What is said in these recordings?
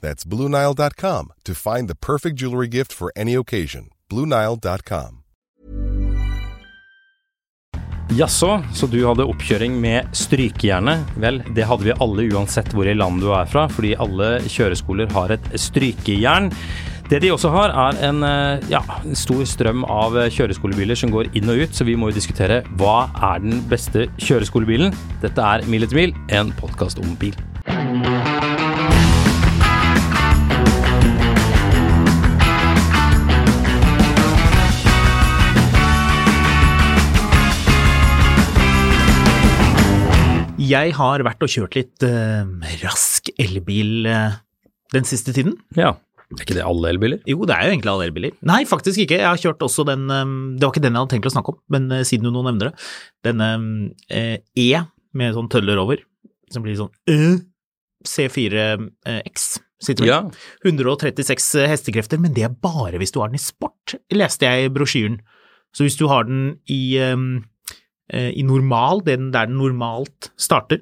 That's BlueNile.com to find the perfect jewelry gift for any occasion. BlueNile.com. Jaså, så du hadde oppkjøring med strykejernet? Vel, det hadde vi alle uansett hvor i landet du er fra, fordi alle kjøreskoler har et strykejern. Det de også har, er en eh, ja, stor strøm av kjøreskolebiler som går inn og ut, så vi må jo diskutere hva er den beste kjøreskolebilen. Dette er Mil etter mil, en podkast om bil. Jeg har vært og kjørt litt uh, rask elbil uh, den siste tiden. Ja, er ikke det alle elbiler? Jo, det er jo egentlig alle elbiler. Nei, faktisk ikke. Jeg har kjørt også den um, Det var ikke den jeg hadde tenkt å snakke om, men uh, siden du nå nevner det. Denne eh, E med sånn tøller over, som blir sånn uh, C4X. Citroën. Ja. 136 hestekrefter, men det er bare hvis du har den i sport, leste jeg i brosjyren. Så hvis du har den i, um, i normal, den der den normalt starter,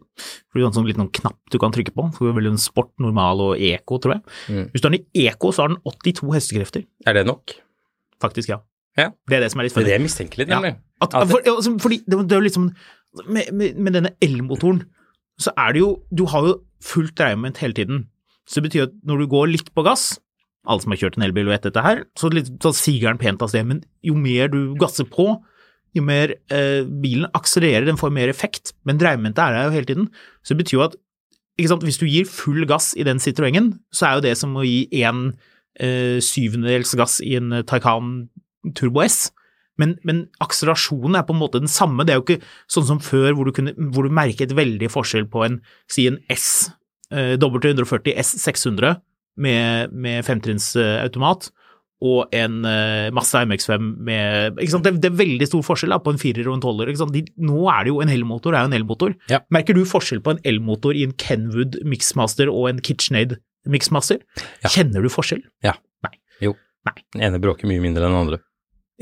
for det er en sånn liten knapp du kan trykke på, for det er vel en sport, normal og eko, tror jeg. Mm. Hvis du har den i eko, så har den 82 hestekrefter. Er det nok? Faktisk, ja. Ja. Det er det som er litt Det er mistenkelig, det jeg Ja. At, det- for, altså, fordi det, det er jo liksom med, med, med denne elmotoren, så er det jo Du har jo fullt dreiemoment hele tiden. Så det betyr at når du går litt på gass Alle som har kjørt en elbil vet dette her, så, litt, så siger den pent av sted. Men jo mer du gasser på, jo mer eh, bilen akselererer, den får mer effekt. Men dreiemomentet er der jo hele tiden. Så det betyr jo at sant, hvis du gir full gass i den Citroengen, så er jo det som å gi en eh, syvendedels gass i en Taycan Turbo S. Men, men akselerasjonen er på en måte den samme. Det er jo ikke sånn som før, hvor du, kunne, hvor du merket veldig forskjell på en, si en S, eh, W140 S600 med, med femtrinnsautomat, eh, og en uh, Mazda MX5 med ikke sant? Det, det er veldig stor forskjell da, på en firer og en tolver. nå er det jo en elmotor, er jo en elmotor. Ja. Merker du forskjell på en elmotor i en Kenwood Mixmaster og en KitchenAid Mixmaster? Ja. Kjenner du forskjell? Ja. Nei. Jo. Nei. Den ene bråker mye mindre enn den andre.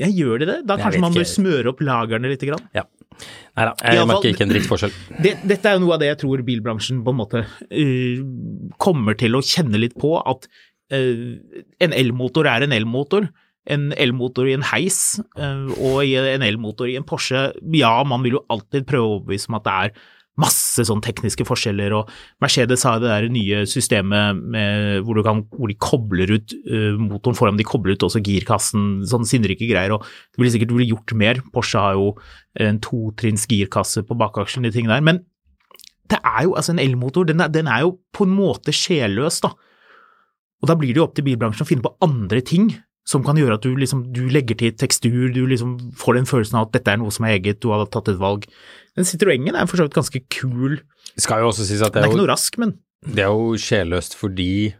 Ja, gjør de det? Da kanskje man bør smøre opp lagrene litt. Grann. Ja. Nei da, jeg merker ikke en drittforskjell. Det, dette er jo noe av det jeg tror bilbransjen på en måte uh, kommer til å kjenne litt på, at eh, en elmotor er en elmotor. En elmotor i en heis eh, og en elmotor i en Porsche, ja, man vil jo alltid prøve å overbevise om at det er masse sånn tekniske forskjeller, og Mercedes har det der nye systemet med, hvor, kan, hvor de kobler ut eh, motoren foran, de kobler ut også girkassen, sånn sinnrike greier, og det ville sikkert bli gjort mer. Porsche har jo en totrinns girkasse på bakaksjen, de tingene der. Men det er jo altså en elmotor, den er, den er jo på en måte sjelløs, da. Og da blir det jo opp til bilbransjen å finne på andre ting som kan gjøre at du liksom du legger til tekstur, du liksom får den følelsen av at dette er noe som er eget, du har tatt et valg. Den Citroengen er for så vidt ganske kul. Skal jo også sies at det er er ikke noe rask, men det er jo sjelløst fordi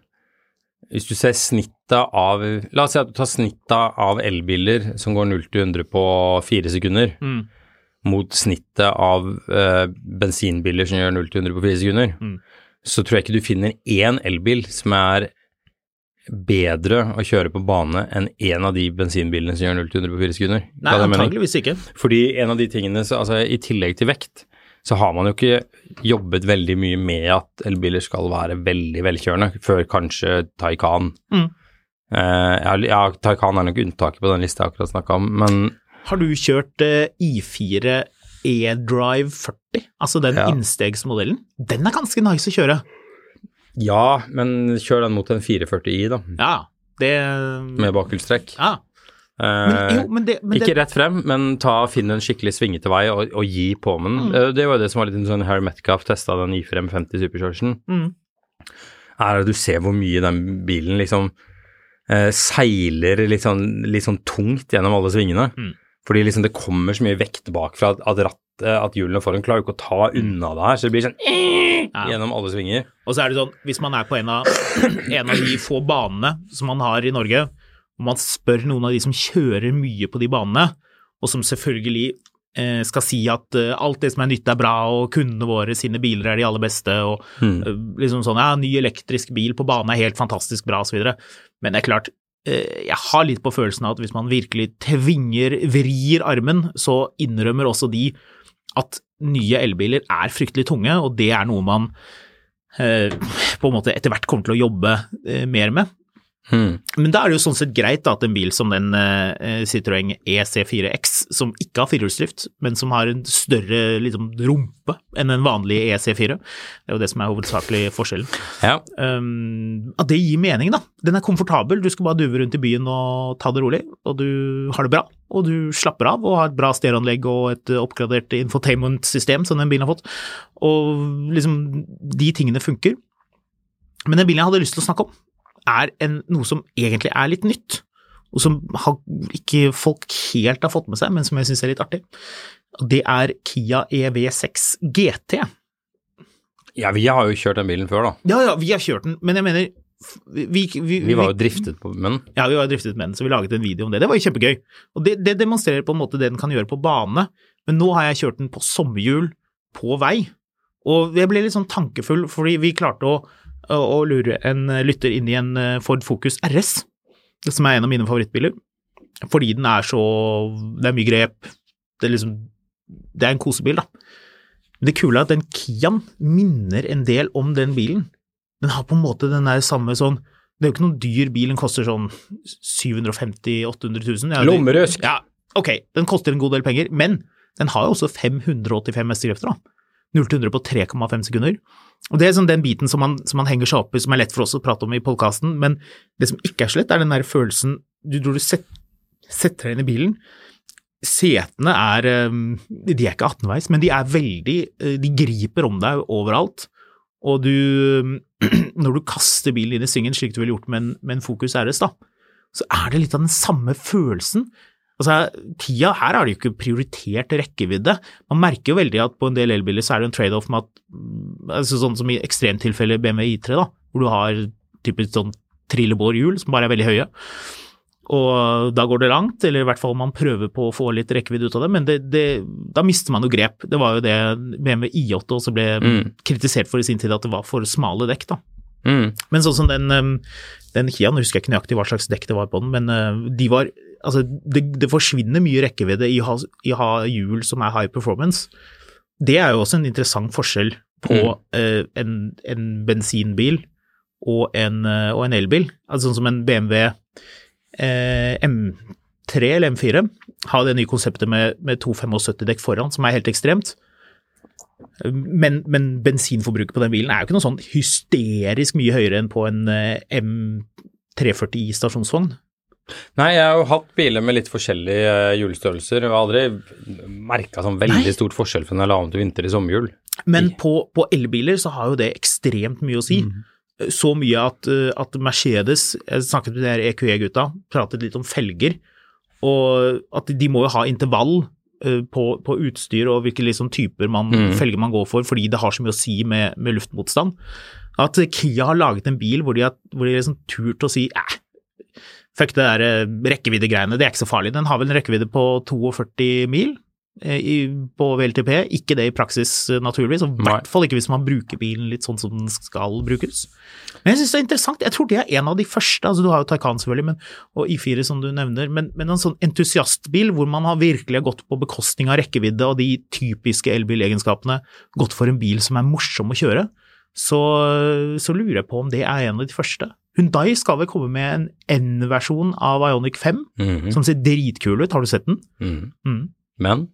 hvis du ser snittet av La oss si at du tar snittet av elbiler som går 0 til 100 på fire sekunder, Mm. mot snittet av eh, bensinbiler som gjør 0 til 100 på fire sekunder, Mm. så tror jeg ikke du finner én elbil som er bedre å kjøre på bane enn én av de bensinbilene som gjør 0 til 100 på fire sekunder. Nei, antageligvis ikke. Fordi en av de tingene, så, altså i tillegg til vekt, så har man jo ikke jobbet veldig mye med at elbiler skal være veldig velkjørende, før kanskje Taycan. Mm. Eh, ja, Taycan er nok unntaket på den lista jeg akkurat snakka om, men Har du kjørt eh, I4 eDrive 40, altså den Ja. innstegsmodellen? Den er ganske nice å kjøre. Ja, men kjør den mot en 440i, da, Ja, det med bakhjulstrekk. Ja. Men, Eh, jo, men det, men ikke det, rett frem, men ta, finn en skikkelig svingete vei og, og gi på med den. Mm. Eh, Det var jo det som var litt sånn Harry Metcalf testa den I-frem 50 Superchargen. Mm. Er at du ser hvor mye den bilen liksom eh, seiler litt sånn, litt sånn tungt gjennom alle svingene. Mm. Fordi liksom det kommer så mye vekt bakfra at, at at hjulene foran klarer ikke å ta unna det her, så det blir sånn Ja. gjennom alle svinger. Og så er det sånn, hvis man er på en av, en av de få banene som man har i Norge, og man spør noen av de som kjører mye på de banene, og som selvfølgelig eh, skal si at eh, alt det som er nytt er bra, og kundene våre sine biler er de aller beste, og Mm. eh, liksom sånn, ja, ny elektrisk bil på bane er helt fantastisk bra, videre. Men det er klart, eh, jeg har litt på følelsen av at hvis man virkelig tvinger, vrir armen, så innrømmer også de at nye elbiler er fryktelig tunge, og det er noe man eh, på en måte etter hvert kommer til å jobbe eh, mer med. Mm. Men da er det jo sånn sett greit at en bil som den eh, Citroën EC4X, som ikke har firehjulsdrift, men som har en større liksom, rumpe enn en vanlig EC4, det er jo det som er hovedsakelig forskjellen, Ja. um, at det gir mening, da. Den er komfortabel, du skal bare duve rundt i byen og ta det rolig, og du har det bra, og du slapper av og har et bra stereoanlegg og et oppgradert infotainment-system som den bilen har fått, og liksom de tingene funker. Men den bilen jeg hadde lyst til å snakke om, er en, noe som egentlig er litt nytt, og som har, ikke folk helt har fått med seg, men som jeg syns er litt artig. Det er Kia EV6 GT. ja, vi har jo kjørt den bilen før, da. Ja, ja, vi har kjørt den, men jeg mener vi, vi, vi, Vi var jo driftet på den. Ja, vi var jo driftet med den, så vi laget en video om det. Det var jo kjempegøy. Og det, det demonstrerer på en måte det den kan gjøre på bane, men nå har jeg kjørt den på sommerhjul på vei. Og jeg ble litt sånn tankefull, fordi vi klarte å, å, å lure en lytter inn i en eh, Ford Focus RS, som er en av mine favorittbiler. Fordi den er så Det er mye grep. Det er liksom Det er en kosebil, da. Men det kule er at den Kiaen minner en del om den bilen. Den har på en måte den der samme sånn Det er jo ikke noen dyr bil, den koster sånn 750 800 000. Ja, Lommerøsk. Ja, ok, den koster en god del penger, men den har jo også 585 hestekrefter, da. 0 til 100 på 3,5 sekunder. Og Det er sånn den biten som man, som man henger seg opp i, som er lett for oss å prate om i podkasten, men det som ikke er så lett, er den der følelsen du, tror du set, setter deg inn i bilen. Setene er eh, De er ikke 18-veis, men de er veldig eh, De griper om deg overalt. Og du Når du kaster bilen inn i svingen, slik du ville gjort med en, med en Focus RS, da, så er det litt av den samme følelsen. Altså, Kia, her har de jo ikke prioritert rekkevidde. Man merker jo veldig at på en del elbiler så er det en trade-off med at altså Sånn som i ekstremtilfellet BMW I3, da, hvor du har typisk sånn trillebårhjul som bare er veldig høye. Og da går det langt, eller i hvert fall man prøver på å få litt rekkevidde ut av det, men det, det, da mister man jo grep. Det var jo det BMW I8 også ble Mm. kritisert for i sin tid, at det var for smale dekk, da. Mm. Men sånn som den, um, den Kiaen, husker jeg ikke nøyaktig hva slags dekk det var på den, men uh, de var Altså, det, det forsvinner mye rekkevidde i å ha, i å ha hjul som er high performance. Det er jo også en interessant forskjell på Mm. eh, en, en bensinbil og en, uh, og en elbil. Altså sånn som en BMW eh, M3 eller M4 har det nye konseptet med, med 275-dekk foran, som er helt ekstremt. Men, men bensinforbruket på den bilen er jo ikke noe sånn hysterisk mye høyere enn på en eh, M340i stasjonsvogn. Nei, jeg har jo hatt biler med litt forskjellige eh, hjulstørrelser, Jeg har aldri merka sånn veldig Nei. stort forskjell fra når jeg la om til vinter i sommerhjul. Men på, på elbiler så har jo det ekstremt mye å si. Så mye at, eh, at Mercedes Jeg snakket med de EQE-gutta, pratet litt om felger, og at de må jo ha intervall eh, på, på utstyr og hvilke liksom typer man, Mm. felger man går for, fordi det har så mye å si med, med luftmotstand. At Kia har laget en bil hvor de har, hvor de liksom turt å si eh, fuck det der eh, rekkeviddegreiene, det er ikke så farlig. Den har vel en rekkevidde på 42 mil eh, i, på VLTP, ikke det i praksis eh, naturligvis, og i hvert fall ikke hvis man bruker bilen litt sånn som den skal brukes. Men jeg synes det er interessant, jeg tror det er en av de første, altså du har jo Taycan selvfølgelig, men, og I4 som du nevner, men, men en sånn entusiastbil hvor man har virkelig gått på bekostning av rekkevidde og de typiske elbilegenskapene, gått for en bil som er morsom å kjøre, så, så lurer jeg på om det er en av de første. Hyundai skal vel komme med en N-versjon av Ioniq 5, Mhm. som ser dritkul ut, har du sett den? Mm. Mm. Men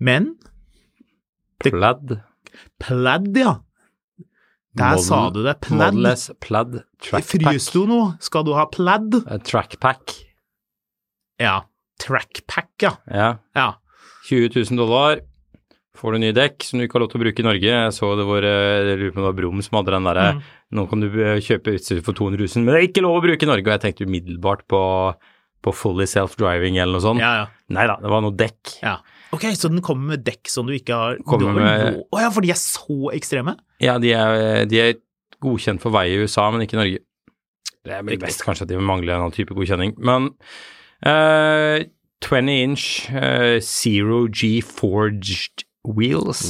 Men Det- Pladd. Pladd, ja. Der Model- sa du det, Pladd. Model pladd trackpack. Frys du nå? Skal du ha plaid? Eh, Trackpack. Ja. Trackpack, ja. Ja. Ja. 20 000 dollar. Får du nye dekk som du ikke har lov til å bruke i Norge. Jeg så det var, eh, jeg lurer på om det var Brum som hadde den derre Mm. Nå kan du eh, kjøpe utstyr for 200 000, men det er ikke lov å bruke i Norge. Og jeg tenkte umiddelbart på, på fully self-driving eller noe sånt. Ja, ja. Nei da, det var noe dekk. ja. Ok, så den kommer med dekk som du ikke har Kommer med- Å ja, for de er så ekstreme? Ja, de er, de er godkjent for vei i USA, men ikke i Norge. Det er best kanskje at de mangler en annen type godkjenning. Men uh, 20 inch uh, zero G forged wheels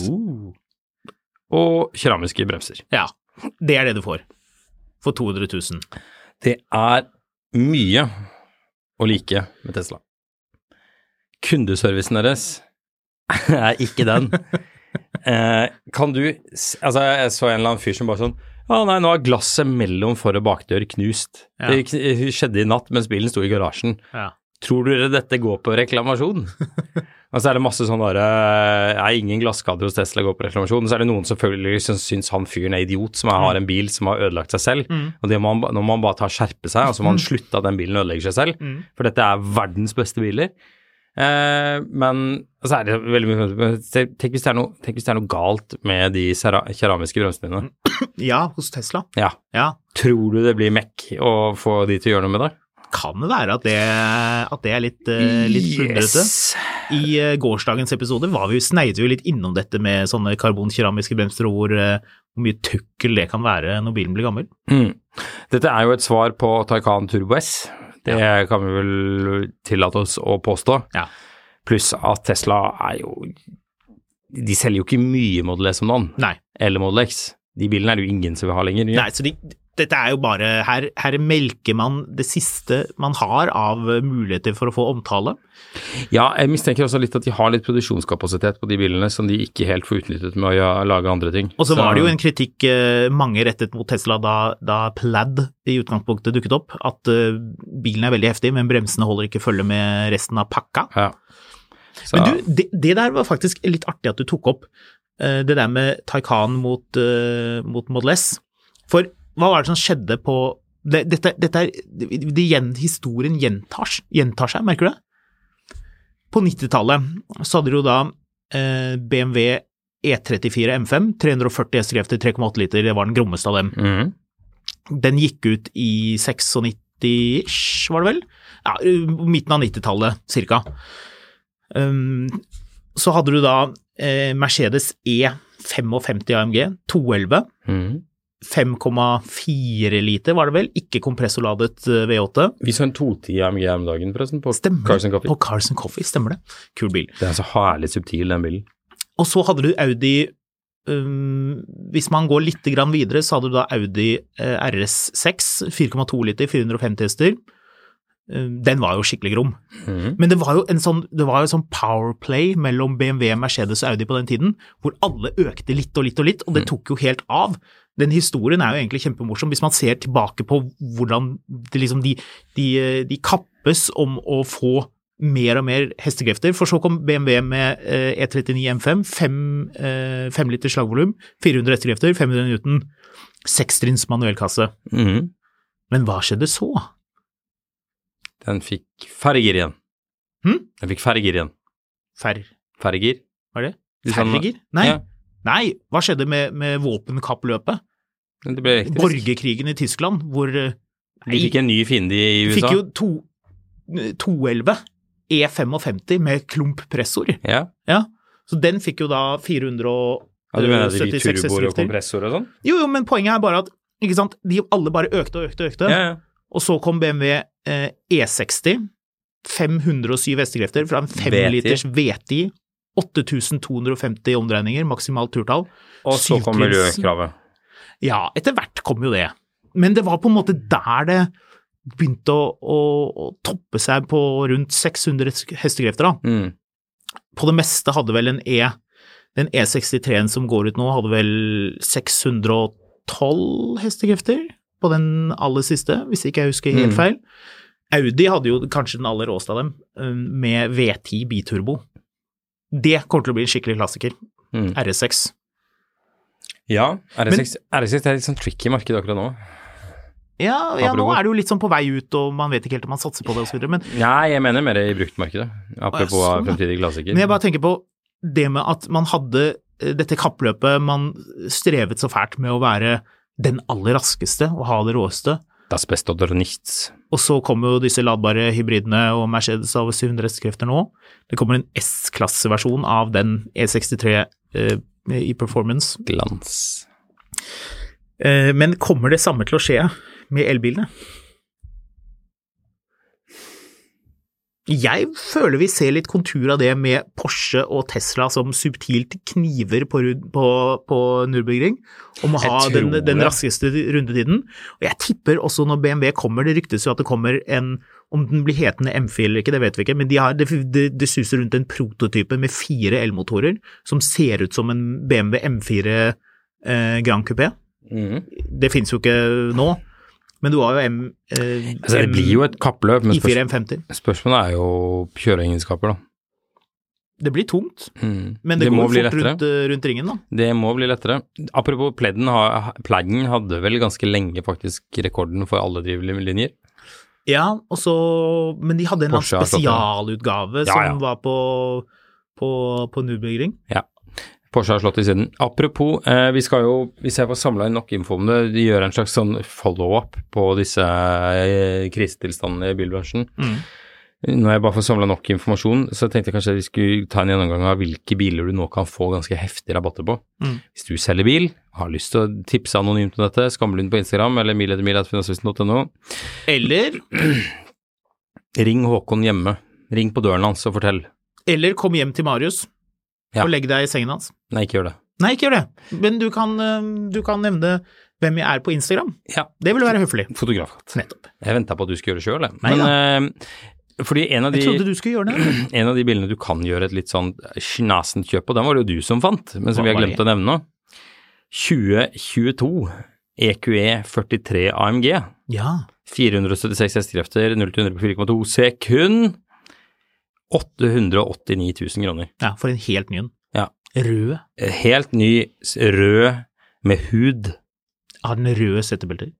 og keramiske bremser. Ja. Det er det du får. For 200 000. Det er mye å like med Tesla. Kundeservicen deres er ikke den. Eh, kan du Altså, jeg så en eller annen fyr som bare sånn Å nei, nå er glasset mellom for- og bakdør knust. Ja. Det skjedde i natt mens bilen sto i garasjen. Ja. Tror dere dette går på reklamasjon? Og så er det masse sånn bare Er ingen glasskader hos Tesla går på reklamasjon. Så er det noen selvfølgelig som syns han fyren er idiot, som har en bil som har ødelagt seg selv. Og det må han, nå må man bare ta og skjerpe seg, og så må man slutte at den bilen ødelegger seg selv. For dette er verdens beste biler. Eh, men så er det veldig mye Tenk tenk hvis det er noe, det er noe galt med de keramiske bremsene dine. ja, hos Tesla. Ja. Ja. Tror du det blir mekk å få de til å gjøre noe med det? Kan være at det, at det er litt, uh, litt Yes. I eh, gårsdagens episode var vi, sneide vi litt innom dette med sånne karbonkeramiske bremser, og hvor, eh, hvor mye tøkkel det kan være når bilen blir gammel. Mm. Dette er jo et svar på Taycan Turbo S. Det kan vi vel tillate oss å påstå. Ja. Pluss at Tesla er jo De selger jo ikke mye Model S om dagen, eller Model X. De bilene er det jo ingen som vil ha lenger. Nei, så de, dette er jo bare her, her melker man det siste man har av muligheter for å få omtale. Ja, jeg mistenker også litt at de har litt produksjonskapasitet på de bilene som de ikke helt får utnyttet med å lage andre ting. Og så var det jo en kritikk eh, mange rettet mot Tesla da, da Plaid i utgangspunktet dukket opp, at eh, bilen er veldig heftig, men bremsene holder ikke følge med resten av pakka. ja. Så, Men du, det, det der var faktisk litt artig at du tok opp, eh, det der med Taycan mot, mot Model S. For hva var det som skjedde på det, Dette, dette er det, Historien gjentar, gjentar seg, merker du det? På 90-tallet så hadde du da eh, BMW E34 M5, 340 hestekrefter, 3,8 liter, det var den grommeste av dem. Mm. Den gikk ut i 96-ish, var det vel? Ja, midten av 90-tallet, cirka. Um, så hadde du da eh, Mercedes E55 AMG 211, Mhm. 5,4 liter var det vel, ikke kompressorladet eh, V8. Vi så en 210 AMG om dagen, forresten, på Stemmer Carson Coffee. På Carson Coffee, stemmer det. Kul bil. Det er så herlig subtil, den bilen. Og så hadde du Audi um, Hvis man går litt grann videre, så hadde du da Audi eh, RS6, 4,2 liter, 450 hester. Um, den var jo skikkelig grom. Mm. Men det var jo en sånn, det var jo sånn powerplay mellom BMW, Mercedes og Audi på den tiden, hvor alle økte litt og litt og litt, og det tok jo helt av. Den historien er jo egentlig kjempemorsom hvis man ser tilbake på hvordan det liksom de, de, de kappes om å få mer og mer hestekrefter. For så kom BMW med eh, E39 M5, 5, eh, 5 liter slagvolum, 400 hestekrefter, 500 Newton, sekstrinns manuellkasse. Mhm. Men hva skjedde så? Den fikk ferger igjen. Hm? Den fikk ferger igjen. Fer... Ferger? Var det? De sånn- Nei. Ja, Nei, hva skjedde med, med våpenkappløpet? men det ble. Borgerkrigen i Tyskland, hvor eh, De fikk en ny fiende i USA. fikk jo to, 211 E55 med klumppressor. Ja. Ja, så den fikk jo da 476 ja, du mener de turboer og kompressor og sånn? Jo, jo, men poenget er bare at ikke sant, de alle bare økte og økte og økte. Ja, ja. Og så kom BMW eh, E60, 507 hestekrefter fra en 5 V10. Liters V10, 8250 omdreininger, maksimalt turtall. Og så kom miljøkravet. Ja, etter hvert kom jo det. Men det var på en måte der det begynte å, å, å toppe seg på rundt 600 hestekrefter. da. Mm. På det meste hadde vel en E, den E63-en som går ut nå, hadde vel 612 hestekrefter på den aller siste, hvis ikke jeg husker helt Mm. feil. Audi hadde jo kanskje den aller råeste av dem, eh, med V10 biturbo. Det kommer til å bli en skikkelig klassiker. Mm. RS6. Ja, RS6, RS6 er litt sånn tricky marked akkurat nå. Ja, ja nå er det jo litt sånn på vei ut, og man vet ikke helt om man satser på det osv. Men, Nei, jeg mener mer i bruktmarkedet. Apropos Å, ja, sånn, fremtidig klassiker. men jeg bare tenker på det med at man hadde eh, dette kappløpet, man strevet så fælt med å være den aller raskeste og ha det råeste. Das beste oder nichts. Og så kommer jo disse ladbare hybridene og Mercedes over 700 hestekrefter nå. Det kommer en S-klasseversjon av den E63 eh, i performance. Glans. Eh, men kommer det samme til å skje med elbilene? Jeg føler vi ser litt kontur av det med Porsche og Tesla som subtilt kniver på, på, på Nürburgring om å ha den, den raskeste rundetiden. Og jeg tipper også når BMW kommer, det ryktes jo at det kommer en Om den blir hetende M4 eller ikke, det vet vi ikke, men de har, det, suser rundt en prototype med fire elmotorer som ser ut som en BMW M4 eh, Grand Coupé. Mm. Det finnes jo ikke nå, men du har jo M... Eh, Altså, det blir jo et kappløp, men I4 spørs M50. spørsmålet er jo kjøreegenskaper, da. Det blir tungt, mm. men det, det går fort rundt, eh, rundt ringen, da. Det må bli lettere. Apropos pledden, pledden hadde vel ganske lenge faktisk rekorden for alle drivlinjer. Ja, og så Men de hadde en Porsche spesialutgave Ja, som var på, på, på Nürburgring. Porsche har slått i siden. Apropos, eh, vi skal jo, hvis jeg får samla inn nok info om det, de gjør en slags sånn follow-up på disse eh, krisetilstandene i bilbransjen. Mm. Når jeg bare får samla nok informasjon, så tenkte jeg kanskje vi skulle ta en gjennomgang av hvilke biler du nå kan få ganske heftige rabatter på. Mm. Hvis du selger bil, har lyst til å tipse anonymt om dette, Skamlund på Instagram eller miletermil.finansavisen.no. Eller, Ring Håkon hjemme. Ring på døren hans og fortell. eller kom hjem til Marius Ja. og legg deg i sengen hans. Nei, ikke gjør det. Nei, ikke gjør det, men du kan, eh, du kan nevne hvem jeg er på Instagram. Ja. Det vil være høflig. Fotografkatt. Nettopp. Jeg venta på at du skulle gjøre det sjøl, Men eh, fordi en av, de, Jeg trodde du skulle gjøre det. en av de bildene du kan gjøre et litt sånn snasent kjøp på, den var det jo du som fant, men som vi har glemt å nevne nå. 2022 EQE 43 AMG. Ja. 476 hestekrefter, 0 til 100 på 4,2 sekund. 889 000 kroner. ja, for en helt ny en. Ja. Rød. Helt ny, rød med hud. Har den røde settebelter?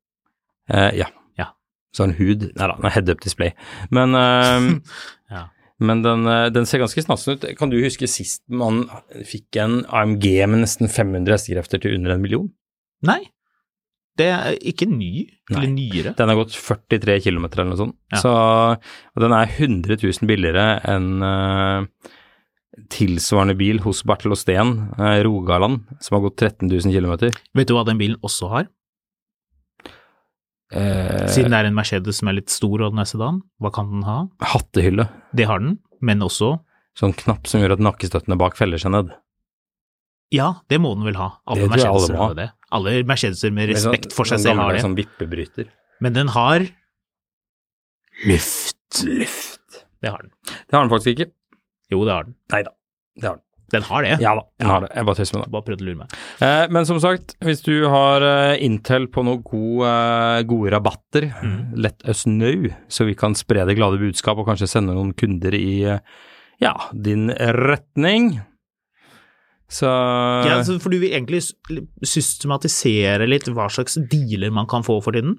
Eh, ja. Ja. Så den hud Nei da, den er head-up display. Men, eh, Ja. men den, eh, den ser ganske snassen ut. Kan du huske sist man fikk en AMG med nesten 500 hestekrefter til under en million? Nei, det er ikke ny, eller Nei. nyere. Den har gått 43 km eller noe sånt. Ja. Så, og den er 100 000 billigere enn uh, tilsvarende bil hos Bertel Osten, uh, Rogaland, som har gått 13 000 km. Vet du hva den bilen også har? Eh, Siden det er en Mercedes som er litt stor og den er sedan, hva kan den ha? hattehylle. Det har den, men også Sånn knapp som gjør at nakkestøttene bak feller seg ned. Ja, det må den vel ha. Alle Mercedeser alle har det. Alle Mercedeser med respekt sånn- respekt for seg sånn selv har det. Sånn vippebryter. Men den har luft. Luft. Det har den. Det har den faktisk ikke. Jo, det har den. Nei da, det har den. Den har det. Ja da, den har det. Jeg bare tøyser med det. Bare prøvde å lure meg. Eh, men som sagt, hvis du har eh, Intel på noen gode, eh, gode rabatter, Mm. let us know, så vi kan spre det glade budskap og kanskje sende noen kunder i eh, ja, din retning. Så Ja, for du vil egentlig systematisere litt hva slags dealer man kan få for tiden?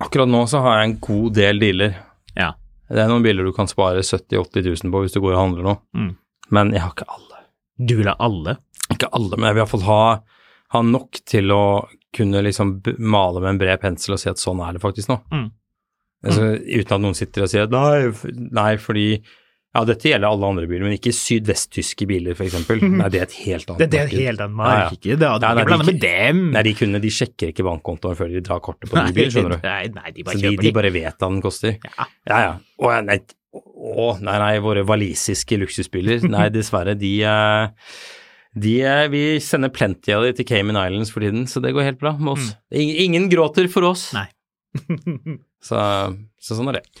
akkurat nå så har jeg en god del dealer. Ja. Det er noen biler du kan spare 70 000-80 000 på hvis du går og handler nå, Mm. men jeg har ikke alle. Du vil ha alle? Ikke alle, men jeg vil iallfall ha, ha nok til å kunne liksom male med en bred pensel og si at sånn er det faktisk nå. Mm. Altså, uten at noen sitter og sier nei, nei, fordi ja, dette gjelder alle andre biler, men ikke sydvesttyske biler, for eksempel. Nei, det er et helt annet marked. det er et helt annet Ja, ja. marked. Det nei, ikke blanda med dem. Nei, de kunne, de sjekker ikke bankkontoen før de drar kortet på ny bil, skjønner du. Nei, nei, de bare Så de de. bare vet hva den koster. Ja. Ja, ja. Å, nei, å, nei, nei, våre walisiske luksusbiler, nei, dessverre, de eh, de, er, vi sender plenty av de til Cayman Islands for tiden, så det går helt bra med oss. Ingen, ingen gråter for oss. Nei. Så, så sånn er det.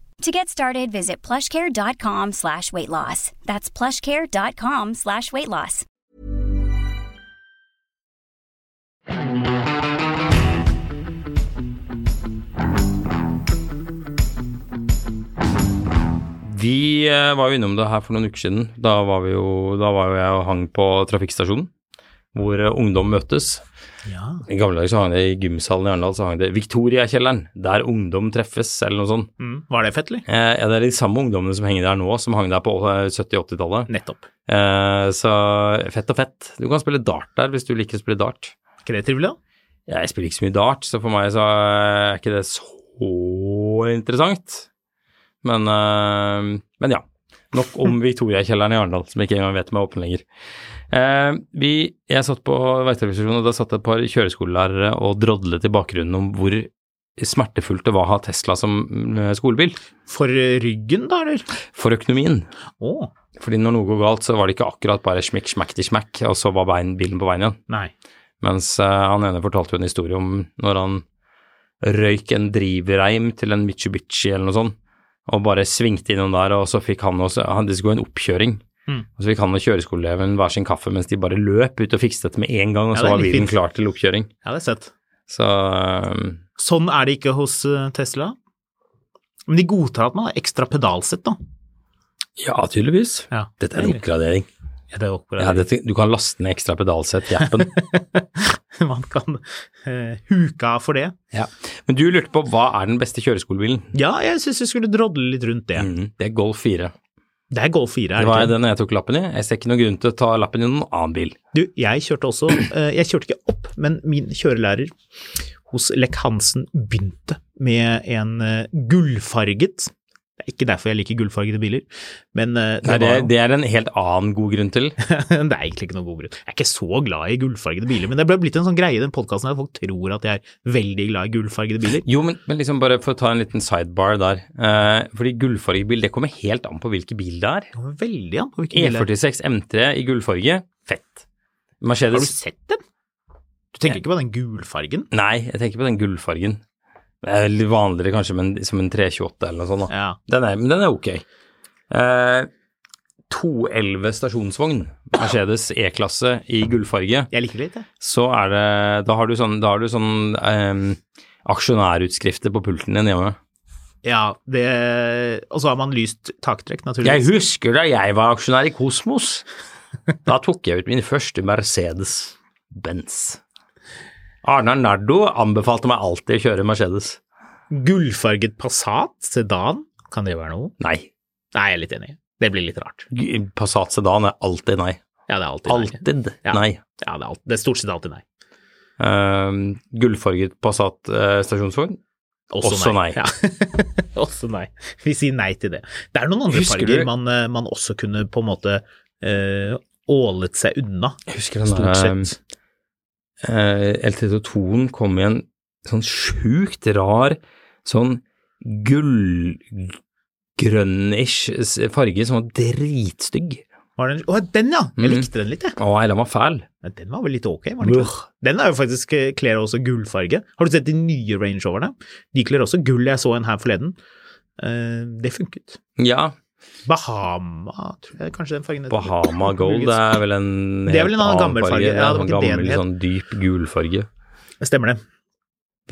To get started, visit plushcare.com slash weight loss. That's plushcare.com slash weight loss. Vi eh, var jo innom det her for noen uker siden. Da var, jo, da var jo jeg og hang på trafikkstasjonen, hvor eh, ungdom møtes. Ja. I gamle dager så hang det i gymsalen i Arendal, så hang det Victoriakjelleren, der ungdom treffes, eller noe sånt. Mm. Var det fett, eller? Eh, ja, det er de samme ungdommene som henger der nå, som hang der på eh, 70-80-tallet. Nettopp. Eh, så fett og fett. Du kan spille dart der hvis du liker å spille dart. ikke det trivelig, da? Jeg spiller ikke så mye dart, så for meg så er ikke det så interessant. Men, eh, men ja. Nok om Victoriakjelleren i Arendal, som jeg ikke engang vet om er åpen lenger. Eh, vi, jeg satt på veitrafikkstasjonen, og da satt et par kjøreskolelærere og drodlet i bakgrunnen om hvor smertefullt det var å ha Tesla som eh, skolebil. For ryggen, da, eller? For økonomien. Oh. Fordi når noe går galt, så var det ikke akkurat bare smikk, smakk til smakk, og så var bein, bilen på veien igjen. nei. Mens eh, han ene fortalte jo en historie om når han røyk en drivreim til en Mitsubishi eller noe sånt, og bare svingte innom der, og så fikk han også han, Det skulle gå en oppkjøring. Mm. Altså, så kan jo kjøreskoleeleven hver sin kaffe mens de bare løp ut og fikset dette med en gang, og Ja, så er var bilen fint. klar til oppkjøring. Ja, det er sett. Så um, Sånn er det ikke hos eh, Tesla. Men de godtar at man har ekstra pedalsett, da. ja, tydeligvis. Ja, Dette er en oppgradering. Ja, det er oppgradering. Ja, dette, du kan laste ned ekstra pedalsett i appen. Man kan uh, huke av for det. ja. Men du lurte på hva er den beste kjøreskolebilen? Ja, jeg syns vi skulle drodle litt rundt det. Mm, det er Golf 4. Det er Golf 4, er Det var den jeg tok lappen i. Jeg ser ikke noen grunn til å ta lappen i noen annen bil. Du, jeg kjørte også eh, Jeg kjørte ikke opp, men min kjørelærer hos Lech Hansen begynte med en eh, gullfarget Det er ikke derfor jeg liker gullfargede biler, men eh, det, Nei, det, var det er en helt annen god grunn til. det er egentlig ikke noen god grunn. Jeg er ikke så glad i gullfargede biler, men det ble blitt en sånn greie i den podkasten at folk tror at jeg er veldig glad i gullfargede biler. Jo, men, men liksom bare for å ta en liten sidebar der. Eh, fordi gullfargebil, det kommer helt an på hvilken bil det er. Det kommer veldig an på hvilken bil det er. E46 M3 i gullfarge, fett. Har du sett den? Du tenker ikke på den gulfargen? Nei, jeg tenker på den gullfargen. Det er litt vanligere kanskje men, som en 328 eller noe sånt. Ja. Den er, men den er ok. Eh, 211 stasjonsvogn, Mercedes E-klasse i gullfarge. Jeg liker det litt, jeg. så er det Da har du sånn, har du sånn eh, aksjonærutskrifter på pulten din hjemme. Ja, det Og så har man lyst taktrekk, naturligvis. Jeg husker da jeg var aksjonær i Kosmos. Da tok jeg ut min første Mercedes-Benz. Arnar Nardo anbefalte meg alltid å kjøre Mercedes. Gullfarget Passat, sedan, kan det være noe? Nei. Nei, jeg er litt enig. Det blir litt rart. Passat sedan er alltid nei. Ja, det er alltid nei. Alltid Ja. nei. Ja, det er, alt, det er stort sett alltid nei. Uh, gullfarget Passat uh, stasjonsvogn? Også nei. Ja. også nei. Vi sier nei til det. Det er noen andre Husker farger man, eh, man også kunne på en måte uh, ålet seg unna, stort der, sett. Eh, LT2-en kom i en sånn sjukt rar, sånn gullgrønnish farge som var dritstygg. Var den, å, den ja! Jeg Mhm. likte den litt, jeg. Å, den var fæl. Men Den var vel litt ok, var den ikke? Den er jo faktisk eh, kler også gullfarge. Har du sett de nye Range Roverne? De kler også gull. Jeg så en her forleden. Uh, det funket. Ja, Bahama, tror jeg kanskje den fargen heter. Bahama Gold det er vel en Det er vel en annen gammel farge. Ja, det var ikke gammel, sånn dyp gulfarge. Stemmer det.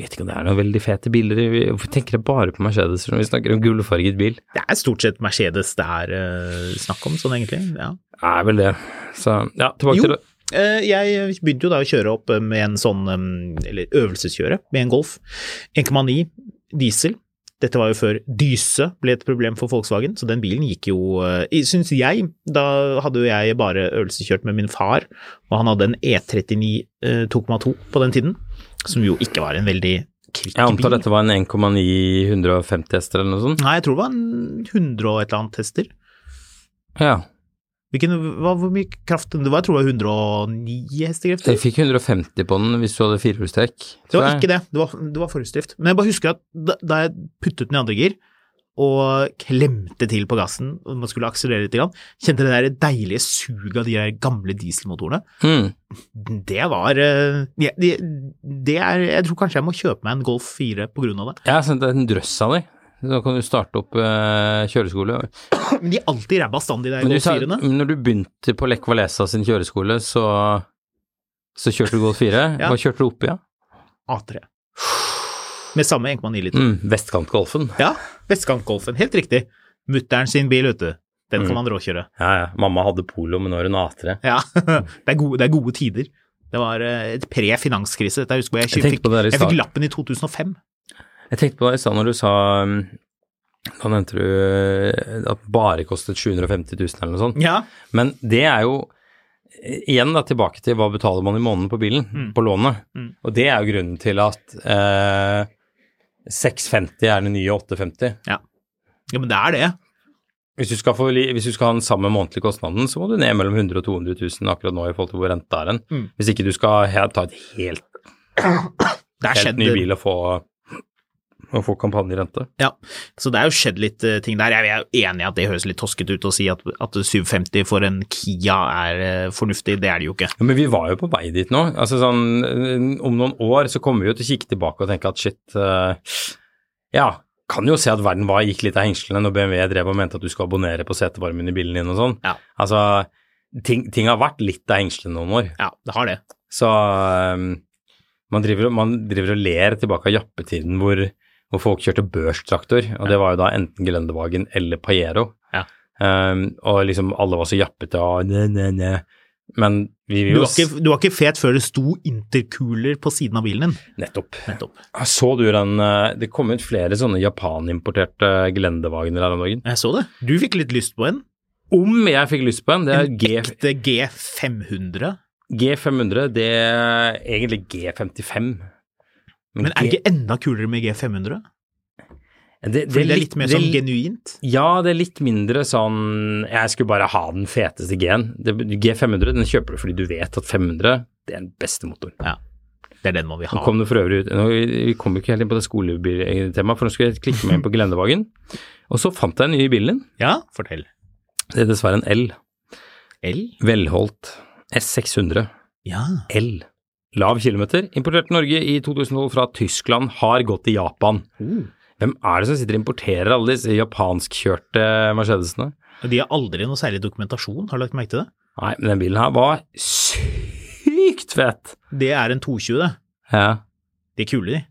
Vet ikke om det er noen veldig fete biler. Hvorfor tenker jeg bare på Mercedes når vi snakker om gullfarget bil? Det er stort sett Mercedes det er uh, snakk om, sånn egentlig. Ja. Det er vel det. Så ja, tilbake Jo. til det. Eh, Jeg begynte jo da å kjøre opp med en sånn, eh, eller øvelseskjøre, med en Golf. 1,9 diesel. Dette var jo før dyse ble et problem for Volkswagen, så den bilen gikk jo eh, Syns jeg, da hadde jo jeg bare øvelseskjørt med min far, og han hadde en E39 eh, 2,2 på den tiden, som jo ikke var en veldig Jeg antar dette var en 1,9 150 hester eller noe sånt? Nei, jeg tror det var en 100 og et eller annet hester. Ja. Hvilken, hva, hvor mye kraft det var? Jeg tror det var 109 hestekrefter. Jeg fikk 150 på den hvis du hadde firehjulstrekk. Det var ikke det, det var, det var forhjulsdrift. Men jeg bare husker at da, da jeg puttet den i andre gir, og klemte til på gassen, og man skulle akselerere litt, grann, kjente det der deilige suget av de gamle dieselmotorene. Mm. Det var eh, det, det er Jeg tror kanskje jeg må kjøpe meg en Golf 4 på grunn av det. Jeg har sendt en drøss av de. Så kan du starte opp eh, kjøreskole. Men de er alltid ræva stand, de der Men Golf 4-ene. når du begynte på Lech Walesa sin kjøreskole, så, så kjørte du Golf 4. Ja. Hva kjørte du opp i? Ja? A3. Med samme 1,9 liter. Mm, Vestkantgolfen. Ja, Vestkantgolfen. Helt riktig. Mutter'n sin bil, vet du. Den kan Mm. man råkjøre. Ja, ja. Mamma hadde polo, men nå har hun A3. Ja, det er gode, det er gode tider. Det var eh, et pre-finanskrise. Jeg jeg, Jeg fikk, lappen i 2005. Jeg tenkte på det i stad når du sa um, Da nevnte du eh, at bare kostet 750 000 eller noe sånt. Ja, Men det er jo eh, Igjen da tilbake til hva betaler man i måneden på bilen, Mm. på lånet. Mm. Og det er jo grunnen til at eh, 650 er den nye 850. ja, ja, men det er det. Hvis du, skal få, hvis du skal ha den samme månedlige kostnaden, så må du ned mellom 100 og 200 000 akkurat nå i forhold til hvor renta er hen. Mm. Hvis ikke du skal ta et helt, helt ny bil og få, og få kampanjerente. Ja, så det er jo skjedd litt eh, ting der. Jeg er jo enig i at det høres litt toskete ut å si at, at 750 for en Kia er eh, fornuftig. Det er det jo ikke. Ja, men vi var jo på vei dit nå. Altså sånn, eh, Om noen år så kommer vi jo til å kikke tilbake og tenke at shit uh, Ja, kan jo se at verden var, gikk litt av hengslene når BMW drev og mente at du skal abonnere på setevarmen i bilen din og sånn. Ja. Altså, ting, ting har vært litt av hengslene noen år. Ja, det har det. Så um, man, driver, man driver og ler tilbake av jappetiden hvor, hvor folk kjørte børstraktor, og det var jo da enten Geländewagen eller Pajero. Ja. Um, og liksom alle var så jappete og ne, ne, ne. Men vi vil Du jo var, ikke, du var ikke fet før det sto intercooler på siden av bilen din. Nettopp. Nettopp. Så du den eh, Det kom ut flere sånne japanimporterte Geländewagener her om dagen. Jeg så det. Du fikk litt lyst på en. Om jeg fikk lyst på en, det er En G, ekte G500. G500, det er egentlig G55. Men er det ikke enda kulere med G500? det, Fordi det er litt mer det- sånn genuint? Ja, det er litt mindre sånn Jeg skulle bare ha den feteste G-en. G500 den kjøper du fordi du vet at 500 det er den beste motoren. Ja. Det er den man vil Nå kom det for øvrig ut nå, Vi kom jo ikke helt inn på det skolebiltemaet, for nå skulle jeg klikke meg inn på Gelendevagen. Og så fant jeg en ny i bilen din. Ja, fortell. Det er dessverre en L. L? Velholdt S600 Ja. L. Lav kilometer, importert til Norge i 2012 fra Tyskland, har gått til Japan. Oh. Hvem er det som sitter og importerer alle disse japanskkjørte Mercedesene? De har aldri noe særlig dokumentasjon, har du lagt merke til det? Nei, men den bilen her var sykt fet. Det er en 220, det. Ja. De er kule, de.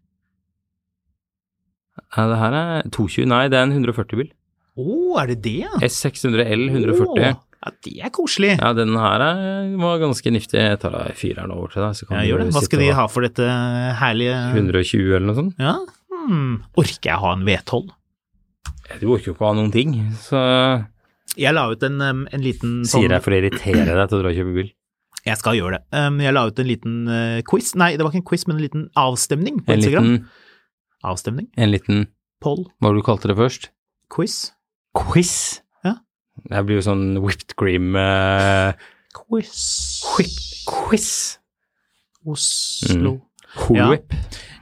ja, det her er 220, nei, det er en 140-bil. Å, er det det. S600L 140. Å, ja, det er koselig. Ja, den her er, var ganske niftig. Jeg tar da fyreren over til deg, så kan Ja, gjør det. Hva skal de ha for dette herlige 120 eller noe sånt. Ja, hmm. Orker jeg ha en V12? Du orker jo ikke å ha noen ting, så Jeg la ut en, en liten sånn sier jeg for å irritere deg til å dra og kjøpe bil. Jeg skal gjøre det. Jeg la ut en liten uh, quiz. Nei, det var ikke en quiz, men en liten avstemning på En Instagram. liten, Avstemning? en liten Poll? Hva var det du kalte det først? Quiz? Quiz? Det blir jo sånn whipped cream uh, Quiz. whip, Quiz. Oslo. Cool Ja.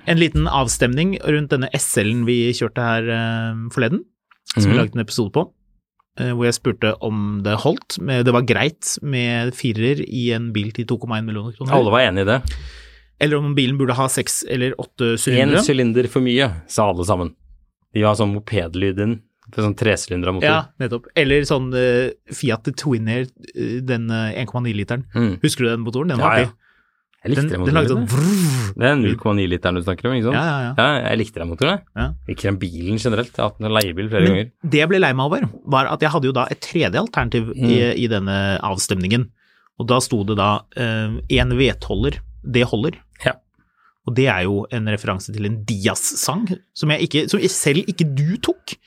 En liten avstemning rundt denne SL-en vi kjørte her uh, forleden, som vi laget lagde en episode på. eh, hvor jeg spurte om det holdt. Men det var greit med firer i en bil til 2,1 millioner kroner. Alle var enig i det. Eller om bilen burde ha seks eller åtte Én sylinder for mye, sa alle sammen. De har sånn mopedlyd inn. For sånn tresylindra motor. Ja, nettopp. Eller sånn uh, Fiat Twin Air, eh, den uh, 1,9-literen. Mm. Husker du den motoren? Den Ja, var ja. artig. Jeg likte Den, den den lagde motoren. sånn vrrr. Det er 0,9-literen du snakker om, ikke sant? Ja, ja, ja. Ja, jeg likte den motoren, jeg. Ja. Ikke den bilen generelt. Jeg har hatt en leiebil flere Men ganger. det jeg ble lei meg over, var at jeg hadde jo da et tredje alternativ i, i denne avstemningen. Og da sto det da én vedholder, det holder. Ja. Og det er jo en referanse til en Dias-sang som, som selv ikke du tok.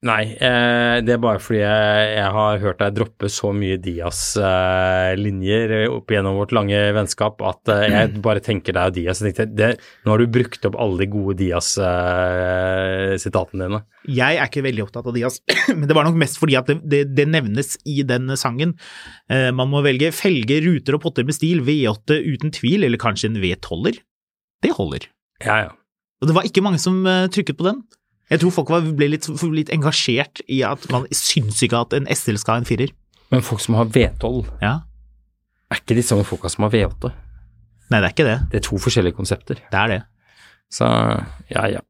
Nei, eh, det er bare fordi jeg, jeg har hørt deg droppe så mye Dias-linjer eh, opp gjennom vårt lange vennskap at eh, jeg bare tenker deg og Dias. Jeg tenkte, det, nå har du brukt opp alle de gode Dias-sitatene dine. Jeg er ikke veldig opptatt av Dias, men det var nok mest fordi at det, det, det nevnes i den sangen. Eh, man må velge felger, ruter og potter med stil, V8 uten tvil, eller kanskje en V12-er. Det holder. Ja, ja. Og det var ikke mange som eh, trykket på den. Jeg tror folk var, ble litt, litt engasjert i at man syns ikke at en SL skal ha en firer. Men folk som har V12, Ja. er ikke de samme folka som har V8. Nei, det er ikke det. Det er to forskjellige konsepter. Det er det. Så ja, ja.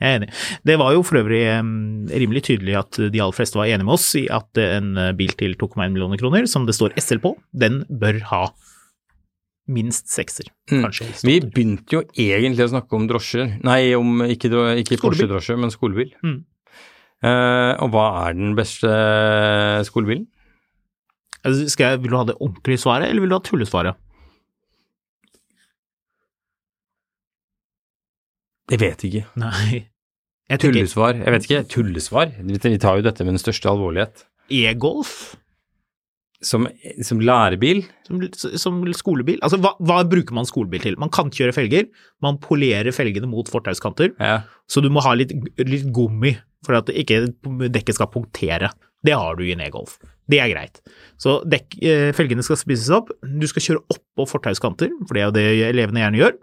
Jeg er enig. Det var jo for øvrig um, rimelig tydelig at de aller fleste var enige med oss i at en eh, bil til 2,1 millioner kroner, som det står SL på, den bør ha minst sekser, Mm. kanskje. Vi begynte jo egentlig å snakke om drosjer. Nei, om ikke, ikke Porsche-drosje, men skolebil. Mm. Uh, og hva er den beste skolebilen? Altså, Skal jeg, vil du ha det ordentlige svaret, eller vil du ha tullesvaret? Jeg vet ikke. Nei. Jeg Tullesvar? Jeg vet ikke. Tullesvar? Vi tar jo dette med den største alvorlighet. e-golf Som, som lærebil? som, som skolebil. Altså, hva, hva bruker man skolebil til? Man kan kjøre felger, man polerer felgene mot fortauskanter, Ja. så du må ha litt, litt gummi for at ikke dekket skal punktere. Det har du i en e-golf. Det er greit. Så dekk, eh, felgene skal spises opp, du skal kjøre oppå fortauskanter, for det er jo det elevene gjerne gjør.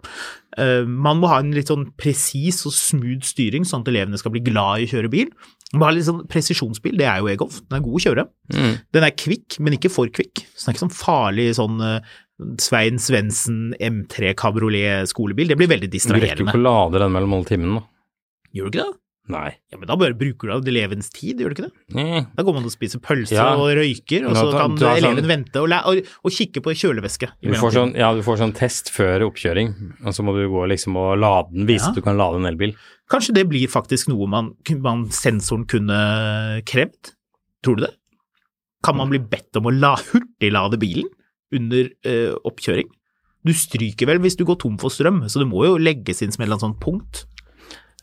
Eh, man må ha en litt sånn presis og smooth styring, sånn at elevene skal bli glad i å kjøre bil. Man må ha litt sånn presisjonsbil, det er jo e-golf. Den er god å kjøre. Mm. Den er kvikk, men ikke for kvikk. Så den er ikke sånn farlig sånn eh, Svein Svendsen M3 kabriolet skolebil. Det blir veldig distraherende. Du rekker ikke å lade den mellom alle timene, da. Gjør du ikke det? Nei. Ja, men da bare bruker du av elevens tid, gjør du ikke det? Mm. Da går man og spiser pølse Ja. og røyker, og Men så kan ta, ta, eleven sånn- vente og, og, og kikke på kjølevæske. Du får, sånn, ja, du får sånn test før oppkjøring, og så må du gå liksom og lade den, vise Ja. at du kan lade en elbil. Kanskje det blir faktisk noe man, man sensoren kunne krevd? Tror du det? Kan man bli bedt om å la, hurtiglade bilen under øh, oppkjøring? Du stryker vel hvis du går tom for strøm, så det må jo legges inn som et eller annet sånt punkt.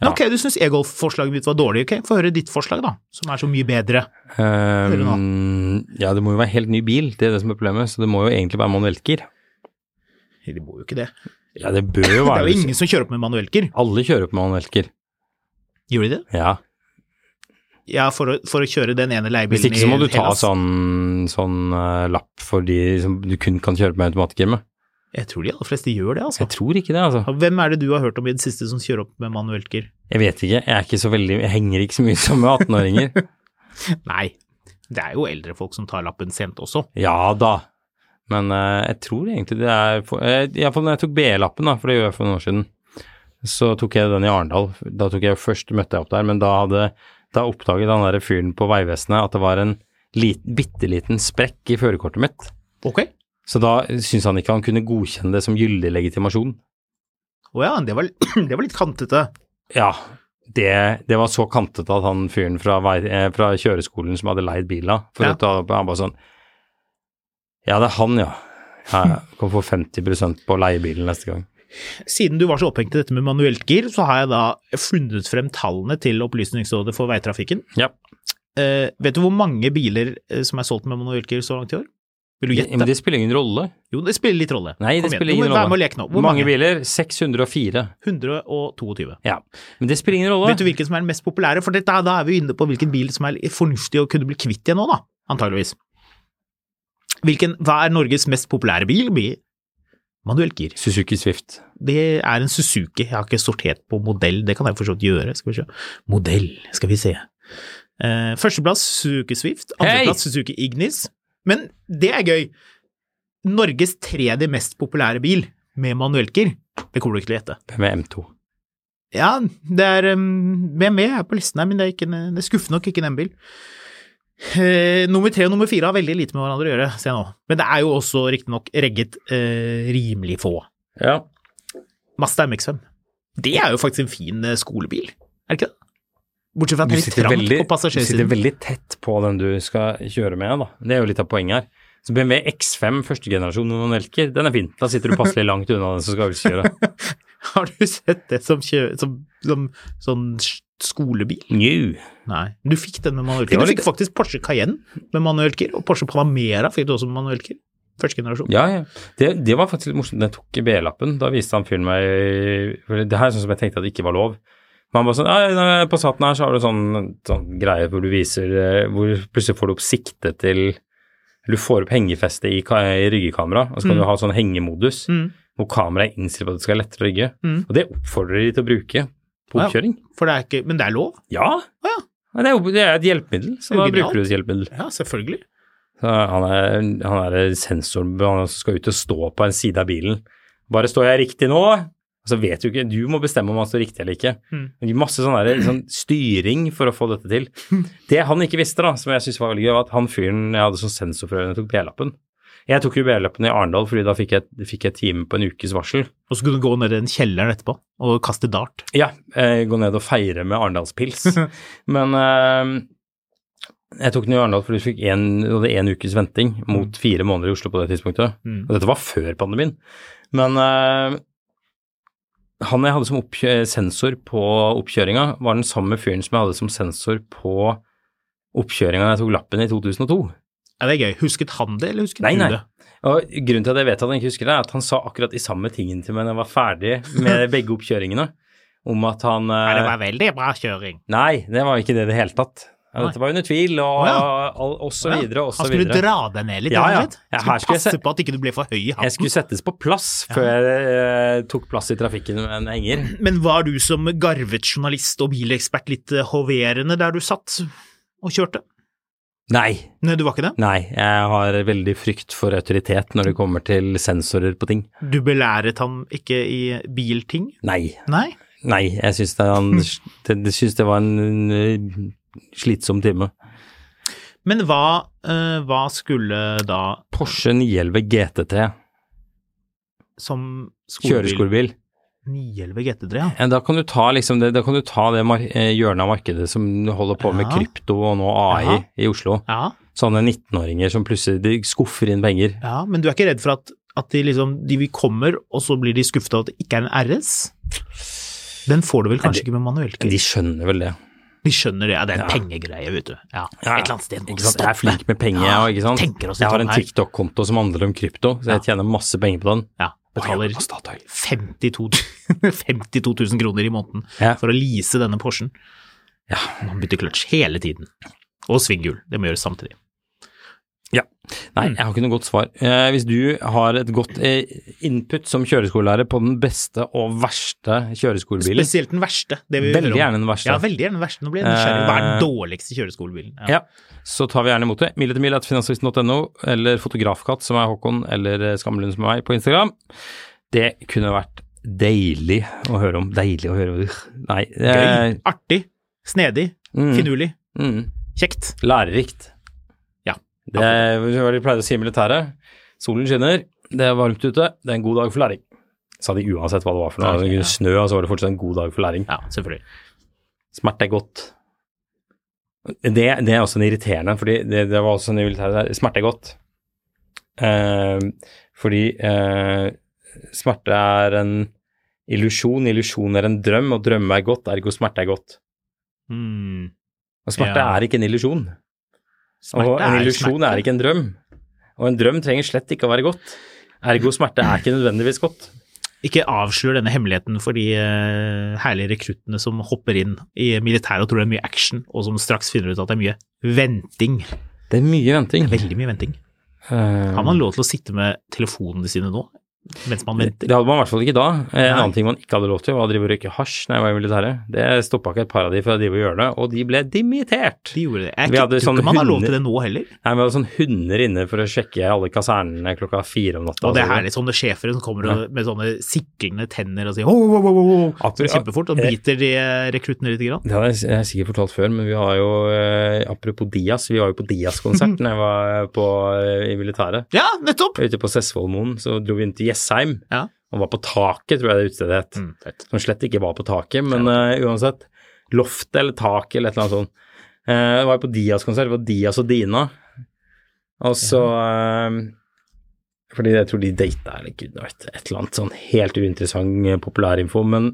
Ja. ok, du syns e-golf-forslaget mitt var dårlig, ok, få høre ditt forslag da, som er så mye bedre. Um, ja, det må jo være helt ny bil, det er det som er problemet, så det må jo egentlig være manuellgir. Det må jo ikke det. Ja, det bør jo være Det er jo ingen som kjører opp med manuellgir. Alle kjører opp med manuellgir. Gjør de det? Ja. Ja, for å, for å kjøre den ene leiebilen Hvis ikke så må du ta Hellas. sånn, sånn uh, lapp for de som du kun kan kjøre med automatgir med. Jeg tror de aller fleste gjør det, altså. Jeg tror ikke det, altså. Hvem er det du har hørt om i det siste som kjører opp med manuelt gir? Jeg vet ikke, jeg er ikke så veldig Jeg henger ikke så mye sammen med 18-åringer. Nei, det er jo eldre folk som tar lappen sent også. Ja da, men uh, jeg tror egentlig det er Iallfall når jeg tok BE-lappen, da, for det gjorde jeg for noen år siden, så tok jeg den i Arendal. Da tok jeg først møtte jeg opp der, men da hadde da oppdaget han der fyren på Vegvesenet at det var en lit, bitte liten sprekk i førerkortet mitt. Ok. Så da syntes han ikke han kunne godkjenne det som gyldig legitimasjon. Å ja, det var, det var litt kantete. Ja, det, det var så kantete at han fyren fra, eh, fra kjøreskolen som hadde leid bilen, for Ja. å ta opp, han bare sånn Ja, det er han, ja. Jeg. Kan få 50% på leiebilen neste gang. Siden du var så opphengt i dette med manuelt gir, så har jeg da funnet frem tallene til Opplysningsrådet for veitrafikken. Ja. Uh, vet du hvor mange biler eh, som er solgt med manuelt gir så langt i år? Vil du gjette? Men det spiller ingen rolle. Jo, det spiller litt rolle. Nei, det Kom spiller igjen. ingen rolle. Vær med og lek nå. Hvor mange biler? 604. 122. Ja. Men det spiller ingen rolle. Vet du hvilken som er den mest populære? For dette, da er vi inne på hvilken bil som er fornuftig å kunne bli kvitt igjen nå, da. Antageligvis. Hvilken, hva er Norges mest populære bil? Bil- Manuelt gir. Suzuki Swift. Det er en Suzuki. Jeg har ikke sortert på modell, det kan jeg for så vidt gjøre. Skal vi se. Modell, skal vi se. Uh, førsteplass Suzuki Swift, andreplass Suzuki Ignis. Men det er gøy. Norges tredje mest populære bil med manuelker, det kommer du ikke til å gjette. BMW M2. Ja, det er um, BMW er på listen her, men det er, ikke en, det er skuffende nok ikke en M-bil. Eh, nummer tre og nummer fire har veldig lite med hverandre å gjøre, ser jeg nå. Men det er jo også riktignok regget eh, rimelig få. Ja. Mazda MX5. Det er jo faktisk en fin eh, skolebil, er det ikke det? Bortsett fra at det er litt trangt på du sitter veldig tett på den du skal kjøre med, da. Det er jo litt av poenget her. Så BMW X5 første generasjon med manuellgir, den er fin. Da sitter du passelig langt unna den som skal kjøre. Har du sett det som, kjø som, som sånn skolebil. New. Nei. Du fikk den med var Du fikk litt- faktisk Porsche Cayenne med manuellker, og Porsche Panamera fikk du også med manuellker. Første generasjon. Ja, ja. Det, det var faktisk litt morsomt. Den jeg tok B-lappen, da viste han fyren meg Det her er sånn som jeg tenkte at det ikke var lov. Men han bare sånn ja, ja, På Saten her så har du sånn, sånn greie hvor du viser eh, Hvor plutselig får du opp sikte til Du får opp hengefeste i, i ryggekamera, og så kan Mm. du ha sånn hengemodus Mm. hvor kameraet er innstilt på at det skal være lettere å rygge. Mm. Og det oppfordrer de til å bruke på Ja. oppkjøring. For det er ikke Men det er lov? Ja. Ah, Ja, Det er, det er et hjelpemiddel, så da bruker du et hjelpemiddel. Ja, selvfølgelig. Så han er, han er sensor han som skal ut og stå på en side av bilen. Bare står jeg riktig nå? Så vet du ikke, du må bestemme om han står riktig eller ikke. Mm. Masse sånn der, sånn styring for å få dette til. Det han ikke visste, da, som jeg syntes var veldig gøy, var at han fyren jeg hadde som sensor for jeg tok B-lappen Jeg tok jo B-lappen i Arendal fordi da fikk jeg, fikk jeg time på en ukes varsel. Og så kunne du gå ned i den kjelleren etterpå og kaste dart. Ja, eh, gå ned og feire med Arendalspils. Men eh, jeg tok den i Arendal fordi vi fikk en, ukes venting mot fire måneder i Oslo på det tidspunktet. Mm. Og dette var før pandemien. Men eh, han jeg hadde som sensor på oppkjøringa, var den samme fyren som jeg hadde som sensor på oppkjøringa jeg tok lappen i 2002. Er det gøy. Husket han det, eller husket Nei, du nei. det? Og grunnen til at jeg vet at han ikke husker det, er at han sa akkurat de samme tingene til meg når jeg var ferdig med begge oppkjøringene. Om at han eh, Nei, det var veldig bra kjøring. Nei, det var ikke det i det hele tatt. Ja, dette var under tvil, og, Å, og, og så videre, og så Han skulle videre. dra deg ned litt, Ja, ja. Ja, Skulle passe se- på at ikke du ble for høy i Jeg skulle settes på plass før jeg eh, tok plass i trafikken med en henger. Men var du som garvet journalist og bilekspert litt eh, hoverende der du satt og kjørte? Nei, Nei, du var ikke det? nei, jeg har veldig frykt for autoritet når det kommer til sensorer på ting. Du belæret ham ikke i bilting? Nei, Nei? nei, jeg syns det, det, det, var en slitsom time. Men hva, eh, hva skulle da Porsche 911 GT3, som skolebil kjøreskolebil. 911 GT3, ja. Ja, Da kan du ta, liksom det, kan du ta det eh, hjørnet av markedet som holder på med krypto og nå AI Ja. i Oslo. Ja, Sånne 19-åringer som plutselig de skuffer inn penger. ja, men du er ikke redd for at, at de liksom de kommer, og så blir de skuffet av at det ikke er en RS? Den får du vel kanskje ikke med manuelt? De skjønner vel det. De skjønner det, ja, det er en Ja. pengegreie, vet du. Ja, Et eller annet sted Ikke sant? Jeg er flink med penger, Ja, ikke sant. tenker oss Jeg har en. TikTok-konto som handler om krypto, så jeg tjener masse penger på den. Ja, betaler Hva gjør Statoil? 52, 52 000 kroner i måneden for å lease denne Porschen. Ja. Man bytter kløtsj hele tiden. Og svinghjul. Det må gjøres samtidig. Nei, jeg har ikke noe godt svar. Eh, hvis du har et godt eh, input som kjøreskolelærer på den beste og verste kjøreskolebilen Spesielt den verste. Det vil Veldig gjerne den verste. Ja, veldig gjerne den verste. Nå blir jeg nysgjerrig. Hva er den Eh, dårligste kjøreskolebilen? Ja, så tar vi gjerne imot det. Mil etter mil etter finansavisen.no, eller Fotografkatt, som er Håkon, eller Skamlund, Skammelund, som er meg, på Instagram. Det kunne vært deilig å høre om. Deilig å høre om. Nei. Gøy. Artig. Snedig. mm, Finurlig. mm, Kjekt. lærerikt. Det er hva de pleide å si i militæret. Solen skinner, det er varmt ute, det er en god dag for læring. Sa de uansett hva det var for noe. Ja, ja. snø, og så var det fortsatt en god dag for læring. Ja, selvfølgelig. Smerte er godt. Det, det er også en irriterende, fordi det, det var også en der. Smerte er godt. Eh, fordi eh, smerte er en illusjon, illusjon er en drøm, og drømme er godt, ergo smerte er godt. Mm. Og smerte Ja. er ikke en illusjon. Smerte og en illusjon er ikke en drøm. Og en drøm trenger slett ikke å være godt. Ergo smerte er ikke nødvendigvis godt. Ikke avslør denne hemmeligheten for de eh, herlige rekruttene som hopper inn i militæret og tror det er mye action, og som straks finner ut at det er mye venting. Det er mye venting. Det er Veldig mye venting. Eh, Har man lov til å sitte med telefonene sine nå, mens man venter? det hadde man i hvert fall ikke da. En Nei. annen ting man ikke hadde lov til, var å drive og røyke hasj når jeg var i militæret. Det stoppa ikke et par av de fra å drive og gjøre det, og de ble dimittert. De gjorde det. Jeg Vi ikke- hadde tror ikke man har lov til det nå heller. Nei, Vi hadde sånn hunder inne for å sjekke alle kasernene klokka fire om natta. Og det er herlig, sånne sjefer som kommer ja. med sånne siklende tenner og sier ho, ho, ho, ho, ho, kjempefort, og biter de eh, rekruttene litt. Grann. Det har jeg, jeg sikkert fortalt før, men vi har jo eh, Apropos Dias, vi var jo på Dias-konsert når jeg var på, eh, i militæret. Ja, nettopp! Ute på Sessvollmoen så dro vi inn til Jessheim. Ja. Og var på taket, tror jeg det utstedet het. Mm. Som slett ikke var på taket, men uh, uansett. Loftet eller taket eller et eller annet sånt. Uh, var på Dias-konsert, det var Dias og Dina. Og så uh, Fordi jeg tror de data eller gud vet, et eller annet sånn helt uinteressant eh, populærinfo. Men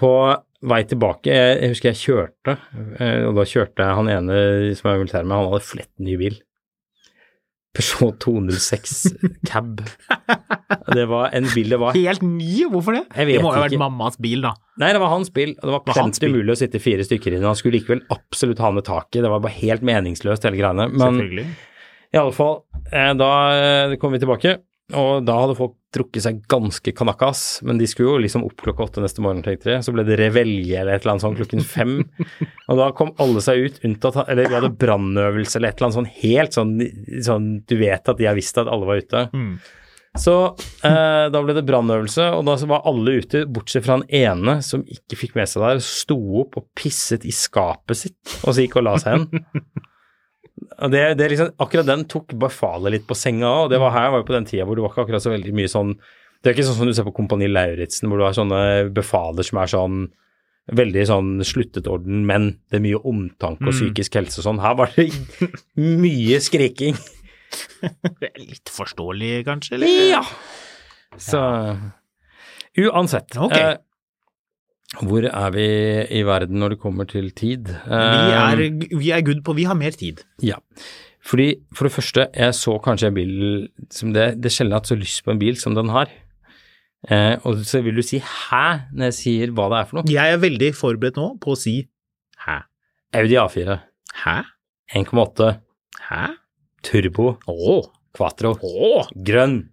på vei tilbake Jeg, jeg husker jeg kjørte, og da kjørte jeg han ene som jeg er militær med, han hadde flett ny bil. Peugeot 206 cab. Det var en bil det var Helt ny, hvorfor det? Det må jo ha vært mammas bil, da. Nei, det var hans bil, og det var klemt umulig å sitte fire stykker i den. Han skulle likevel absolutt ha med taket, det var bare helt meningsløst hele greiene. Men i alle fall, eh, da kommer vi tilbake, og da hadde folk drukket seg ganske kanakas, men de skulle jo liksom opp klokka åtte neste morgen, tenkte de. Så ble det revelje eller et eller annet sånn klokken fem, og da kom alle seg ut, unntatt Eller vi hadde brannøvelse eller et eller annet sånn helt sånn, sånn Du vet at de har visst at alle var ute. Mm. Så eh, da ble det brannøvelse, og da så var alle ute, bortsett fra han ene som ikke fikk med seg det her, sto opp og pisset i skapet sitt, og så gikk og la seg igjen. Det, det liksom, akkurat den tok befalet litt på senga òg, det var her var jo på den tida hvor det var ikke akkurat så veldig mye sånn Det er ikke sånn som du ser på Kompani Lauritzen, hvor du har sånne befaler som er sånn veldig sånn sluttet orden, men det er mye omtanke og psykisk helse og sånn. Her var det mye skriking. Litt forståelig, kanskje? Eller? Ja. Så uansett. Ok. Hvor er vi i verden når det kommer til tid? Vi er, Eh, vi er good på Vi har mer tid. Ja. Fordi, for det første, jeg så kanskje en bil som det Det er sjelden jeg har hatt så lyst på en bil som den har. Eh, og så vil du si 'hæ' når jeg sier hva det er for noe. Jeg er veldig forberedt nå på å si hæ? Audi A4. Hæ? 1,8. Hæ? Turbo. Åh. Quatro. Åh. Grønn.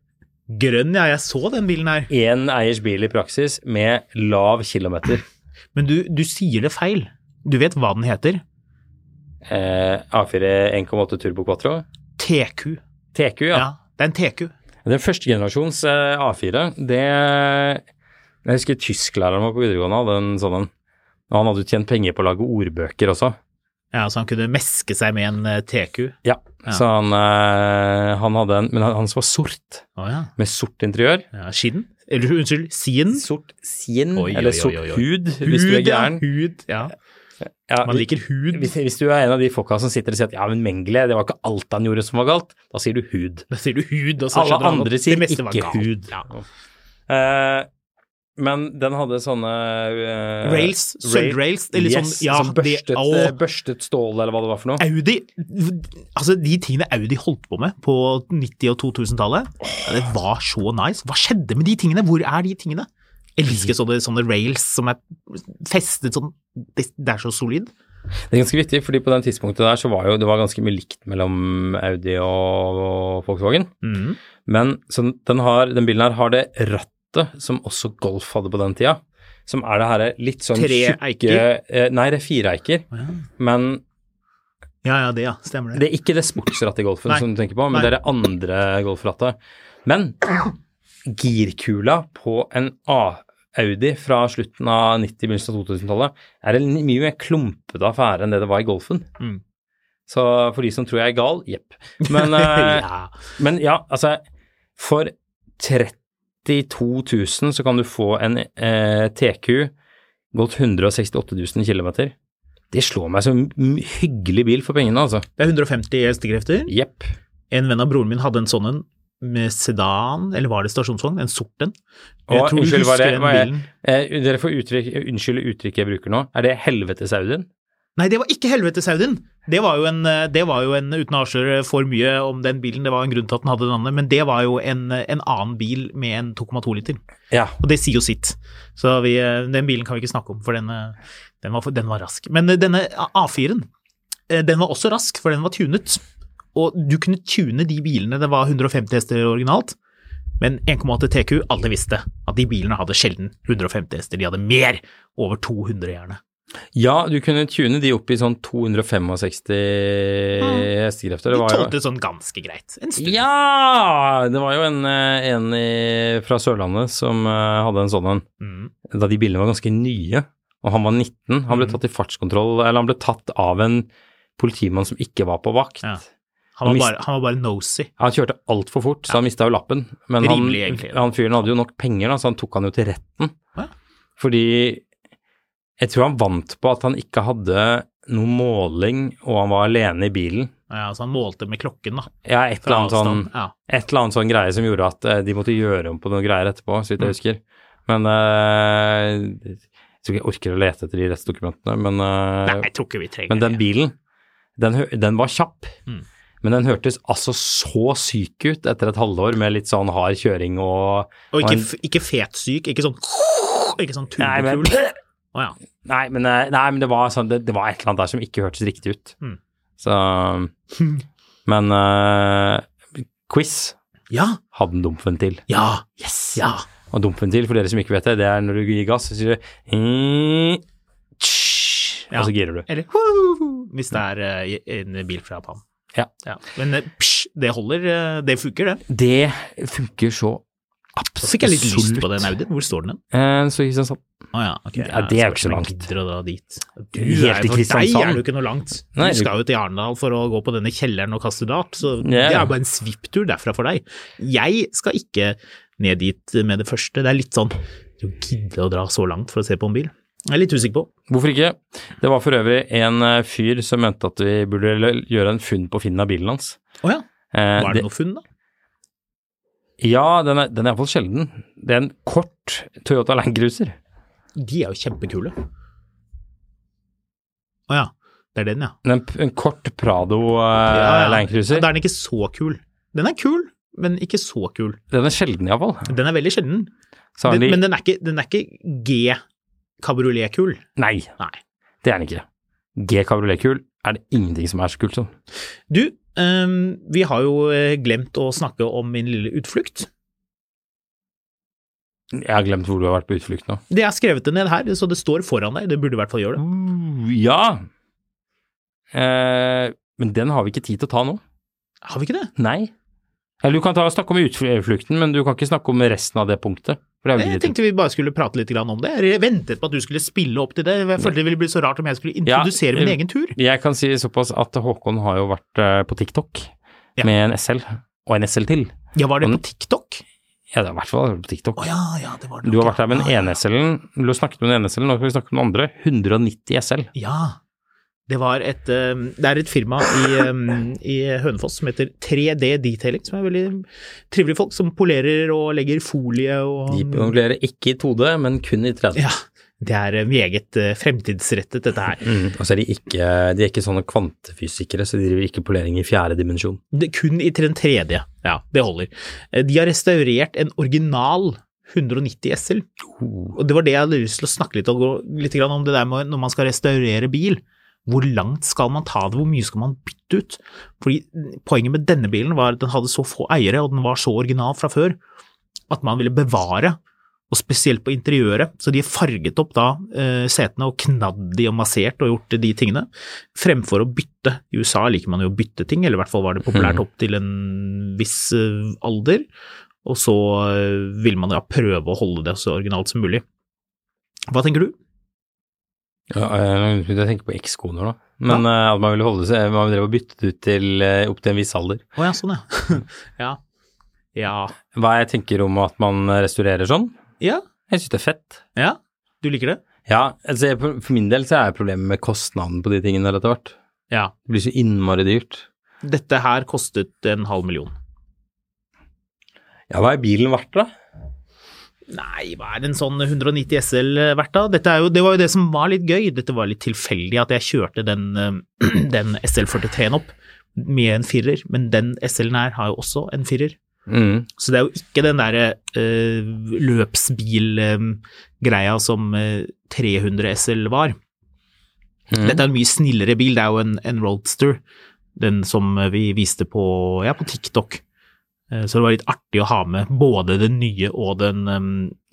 Grønn, ja. Jeg så den bilen her. Én eiers bil i praksis med lav kilometer. Men du, du sier det feil. Du vet hva den heter? Eh, A4 1,8 Turbo Quattro? TQ. TQ, ja. Ja, det er en TQ. Den førstegenerasjons eh, A4, det Jeg husker tysklæreren vår på videregående hadde en sånn en. Og han hadde tjent penger på å lage ordbøker også. Ja, Så han kunne meske seg med en eh, TQ. Ja, Ja. så han, eh, han hadde en Men han- hans var sort, oh, ja. med sort interiør. ja. Skinn? Eller unnskyld, sien? Sort sien, Oi, eller oi, sort oi, oi. hud, hvis du er ja. Hud, ja. Ja, Man liker hud. hvis, hvis du er en av de folka som sitter og sier at ja, men Mengele, det var ikke alt han gjorde som var galt, da sier du hud. Da sier du hud, og så Alle andre sier ikke galt. hud. Ja. Eh, men den hadde sånne uh, Rails, sølvrails, yes, sånn, yes, ja, sånn børstet, det- eh, børstet stål, eller hva det var for noe. Audi, altså de tingene Audi holdt på med på 90- og 2000-tallet, ja, det var så nice. Hva skjedde med de tingene? Hvor er de tingene? Jeg elsker sånne, sånne rails som er festet sånn, det, det er så solid. Det er ganske vittig, fordi på den tidspunktet der så var jo det var ganske mye likt mellom Audi og, og Volkswagen. Mm. Men så den, har, den bilen her har det rattet som også Golf hadde på den tida. Som er det her litt sånn Tre tjukke eiker? eh, Nei, det er fire eiker. Ja. Men ja, ja, det ja, stemmer det. det er ikke det sportsrattet i Golfen Nei. som du tenker på, men Nei. det er det andre Golfrattet. Men girkula på en Audi fra slutten av 90- begynnelsen av 2000-tallet er en mye mer klumpete affære enn det det var i Golfen. Mm. Så for de som tror jeg er gal, jepp. Men, eh, ja. men ja, altså For 32 000 så kan du få en eh, TQ gått 168 000 km. Det slår meg som hyggelig bil for pengene, altså. Det er 150 hestekrefter. Jepp. En venn av broren min hadde en sånn en med sedan, eller var det stasjonsvogn? En sort en. Jeg tror du unnskyld, er husker det- den bilen. Eh, dere får uttrykk, unnskylde uttrykket jeg bruker nå. Er det helvetes Audien? Nei, det var ikke helvetesaudien. Det var jo en, det var jo en uten å avsløre for mye om den bilen, det var en grunn til at den hadde den andre, men det var jo en, en annen bil med en 2,2 liter. Ja. Og det sier jo sitt. Så vi, den bilen kan vi ikke snakke om, for den, den, var, den var rask. Men denne A4-en, eh, den var også rask, for den var tunet. Og du kunne tune de bilene, det var 150 hester originalt. Men 1,8 TQ, alle visste at de bilene hadde sjelden 150 hester, de hadde mer, over 200 gjerne. Ja, du kunne tune de opp i sånn 265 hestekrefter. Det var jo tålte sånn ganske greit. En stund. Ja! Det var jo en, eh, en i, fra Sørlandet som eh, hadde en sånn en Mm. da de bilene var ganske nye, og han var 19. Han ble Mm. tatt i fartskontroll, eller han ble tatt av en politimann som ikke var på vakt. Ja. Han Han var, mist- bare, han var bare nosy. Han kjørte altfor fort, så han mista jo lappen. Men han, Rimelig, egentlig. han fyren hadde jo nok penger, da, så han tok han jo til retten. Ja. Fordi jeg tror han vant på at han ikke hadde noe måling, og han var alene i bilen. Ja, så han målte med klokken, da. Ja, et eller annet sånn. Ja. et eller annet sånn greie som gjorde at eh, de måtte gjøre om på noen greier etterpå, så vidt jeg Mm. husker. Men uh, Jeg tror ikke jeg orker å lete etter de rettsdokumentene, men, uh, Nei, jeg tror ikke vi trenger men den bilen, den, den var kjapp. Mm. Men den hørtes altså så syk ut etter et halvår med litt sånn hard kjøring og Og ikke, ikke fetsyk, ikke sånn Ikke sånn turbokul. Å ja. nei, men, eh, nei, men det, var sånn, det, det var et eller annet der som ikke hørtes riktig ut. Mm. Så Men uh, quiz Ja. hadde en dumpventil. Ja. Yes! Ja. Og dumpventil, for dere som ikke vet det, det er når du gir gass, så sier du «Mm, tsch», Ja. Og så girer du. Eller hvis det er uh, en bil fra Japan. Ja. Men psj, det holder, det funker, det. Det funker så Så fikk jeg litt lyst på den Audien. Hvor står den hen? Eh, så Kristiansand. Å ja, ok. Ja, det er jo ikke så langt. Du, Helt er- for deg er det jo ikke noe langt. Du skal jo til Arendal for å gå på denne kjelleren og kaste dart, så det er bare en svipptur derfra for deg. Jeg skal ikke ned dit med det første. Det er litt sånn Du gidder å dra så langt for å se på en bil. Jeg er litt usikker på. Hvorfor ikke? Det var for øvrig en eh, fyr som mente at vi burde gjøre en funn på funn av bilen hans. Å ja. Var Var det noe funn, da? Ja, den er, den er iallfall sjelden. Det er en kort Toyota Land Cruiser. De er jo kjempekule. Å ja. Det er den, ja. En, en kort Prado uh, ja, ja. Land Cruiser. Da er den ikke så kul. Den er kul, men ikke så kul. Den er sjelden iallfall. Den er veldig sjelden. Den, de men den er ikke, den er ikke G kabriolet-kul. Nei, Nei. det er den ikke. G kabriolet-kul er det ingenting som er så kult som. Du, ehm, vi har jo eh, glemt å snakke om min lille utflukt. Jeg har glemt hvor du har vært på utflukt nå. Det er skrevet det ned her, så det står foran deg. Det burde i hvert fall gjøre det. Uh, ja. Eh, men den har vi ikke tid til å ta nå. Har vi ikke det? Nei. Eller du kan ta snakke om utflukten, men du kan ikke snakke om resten av det punktet. Jeg tenkte vi bare skulle prate litt om det. Jeg ventet på at du skulle spille opp til det. Jeg følte det ville bli så rart om jeg skulle introdusere Ja, min eh, egen tur. Jeg kan si såpass at Håkon har jo vært eh, på TikTok Ja. med en SL, og en SL til. Ja, var det på TikTok? Ja, det var i hvert fall på TikTok. Oh, ja, ja, det var det. Du har vært der med den ene SL-en, du har snakket med den ene SL-en, nå skal vi snakke med den andre. 190 SL. Ja. Det var et eh, Det er et firma i, eh, i Hønefoss som heter 3D Detailing, som er veldig trivelige folk, som polerer og legger folie og De polerer ikke i 2D, men kun i 3D. Ja. Det er eh, meget eh, fremtidsrettet, dette her. Mm. altså er de ikke, de er ikke sånne kvantefysikere, så de driver ikke polering i fjerde dimensjon. Det, kun i til den tredje. Ja, det holder. Eh, De har restaurert en original 190 SL. Og det var det jeg hadde lyst til å snakke litt, og- litt grann om det der med når man skal restaurere bil. Hvor langt skal man ta det, hvor mye skal man bytte ut? Fordi Poenget med denne bilen var at den hadde så få eiere, og den var så original fra før, at man ville bevare, og spesielt på interiøret. Så de farget opp da eh, setene og knadd de og massert og gjort de tingene, fremfor å bytte. I USA liker man jo å bytte ting, eller i hvert fall var det populært opp til en viss eh, alder. Og så eh, vil man da prøve å holde det så originalt som mulig. Hva tenker du? Ja, eh, jeg tenker på ekskoner, da. Men ja. at man ville holde seg Man drev og byttet ut til eh, opp til en viss alder. Å ja, sånn ja. ja. Ja. Hva jeg tenker om at man restaurerer sånn? Ja. Jeg syns det er fett. Ja. Du liker det? Ja, altså jeg, for min del så er problemet med kostnaden på de tingene etter hvert. Ja. Det blir så innmari dyrt. Dette her kostet en halv million. Ja, hva er bilen verdt, da? Nei, hva er en sånn 190 SL verdt da? Dette er jo, det var jo det som var litt gøy. Dette var litt tilfeldig at jeg kjørte den, eh, den SL43-en opp med en firer, men den SL-en her har jo også en firer. Mm. Så det er jo ikke den derre uh, løpsbil-greia som uh, 300 SL var. Mm. Dette er en mye snillere bil, det er jo en, en Roadster, den som vi viste på, ja, på TikTok. Eh, Så det var litt artig å ha med både den nye og den,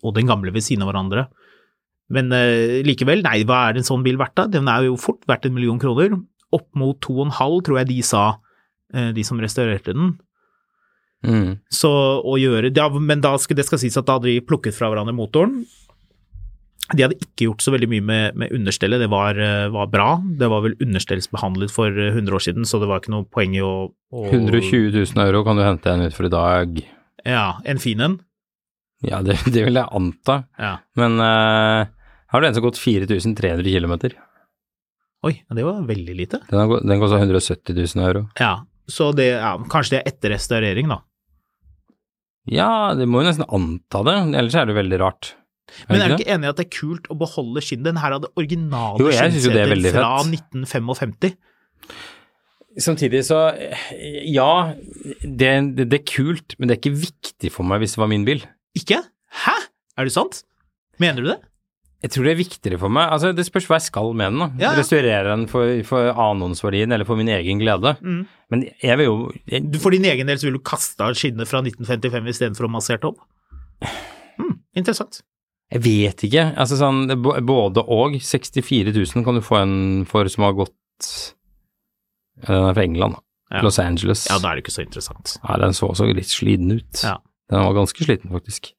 og den gamle ved siden av hverandre. Men eh, likevel, nei, hva er en sånn bil verdt da? Den er jo fort verdt en million kroner. Opp mot to og en halv, tror jeg de sa, eh, de som restaurerte den. Mm. Så å gjøre ja, Men da skal, det skal sies at da hadde de plukket fra hverandre motoren. De hadde ikke gjort så veldig mye med, med understellet, det var, eh, var bra. Det var vel understellsbehandlet for eh, 100 år siden, så det var ikke noe poeng i å, å 120 000 euro kan du hente en ut for i dag. Ja, en fin en. Ja, det, det vil jeg anta. Ja. Men her har du en som har gått 4300 km? Oi, det var veldig lite. Den, har gått- den kosta 170 000 euro. Ja, så det, ja, kanskje det er etter restaurering, da. Ja, det må jo nesten anta det, ellers er det veldig rart. Men er du ikke enig i at det er kult å beholde skinnet? Den her hadde originale Jo, er skinnseter fra 1955. Samtidig så Ja, det, det, det er kult, men det er ikke viktig for meg hvis det var min bil. Ikke? Hæ? Er det sant? Mener du det? Jeg tror det er viktigere for meg. Altså, Det spørs hva jeg skal med den. da. Ja, ja. Restaurere den for, for annenhåndsverdien eller for min egen glede. Mm. Men jeg vil jo jeg, Du, for din egen del så vil du kaste skinnet fra 1955 istedenfor å massere det opp? Mm, interessant. Jeg vet ikke. Altså sånn Både og. 64 000 kan du få en for som har gått ja, Den er fra England. Ja. Los Angeles. Ja, da er det ikke så interessant. Nei, den så også litt sliten ut. Ja. Den var ganske sliten, faktisk.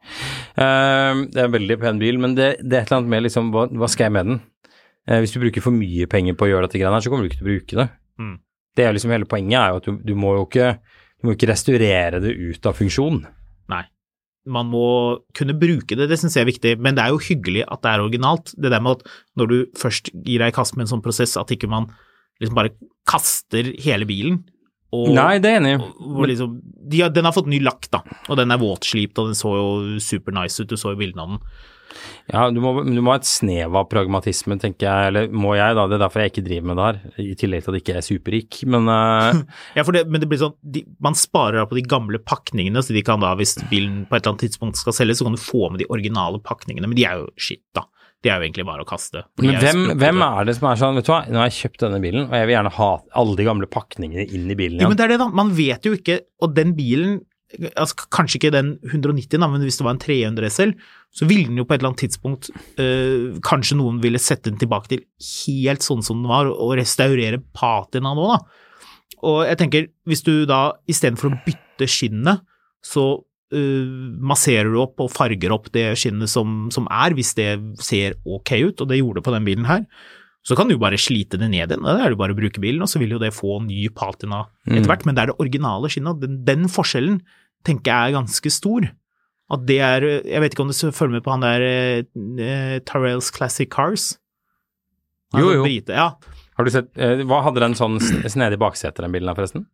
Uh, det er en veldig pen bil, men det, det er et eller annet med liksom, hva, hva skal jeg med den? Uh, hvis du bruker for mye penger på å gjøre dette greiene her, så kommer du ikke til å bruke det. Mm. Det er liksom hele poenget, er jo at du, du må jo ikke, du må ikke restaurere det ut av funksjon. Nei. Man må kunne bruke det, det syns jeg er viktig, men det er jo hyggelig at det er originalt. Det der med at når du først gir deg i kast med en sånn prosess, at ikke man liksom bare kaster hele bilen. Og, Nei, det er enig og, og liksom, de den har fått ny lakk, da, og den er våtslipt, og den så jo super nice ut, du så jo bildene av den. Ja, du må, du må ha et snev av pragmatisme, tenker jeg, eller må jeg da, det er derfor jeg ikke driver med det her, i tillegg til at jeg ikke er superrik, men uh... Ja, for det, men det blir sånn, de, man sparer da på de gamle pakningene, så de kan da, hvis bilen på et eller annet tidspunkt skal selges, så kan du få med de originale pakningene, men de er jo shit, da. De er jo egentlig bare å kaste. Men hvem, hvem er det som er sånn, vet du hva, nå har jeg kjøpt denne bilen, og jeg vil gjerne ha alle de gamle pakningene inn i bilen Jo, men det er det, da. Man vet jo ikke, og den bilen altså, Kanskje ikke den 190, da, men hvis det var en 300 SL, så ville den jo på et eller annet tidspunkt øh, Kanskje noen ville sette den tilbake til helt sånn som den var, og restaurere patina nå, da. Og jeg tenker, hvis du da istedenfor å bytte skinnet, så øh, masserer du opp og farger opp det skinnet som, som er, hvis det ser ok ut, og det gjorde det på den bilen her. Så kan du jo bare slite det ned igjen, da er det bare å bruke bilen, og så vil jo det få ny patina etter hvert, men det er det originale skinnet, den, den forskjellen tenker jeg er ganske stor. At det er Jeg vet ikke om du følger med på han der eh, Tarrells Classic Cars? Han Jo, jo. Brite, ja. Har du sett, eh, hva hadde den sånn snedig baksete, den bilen forresten?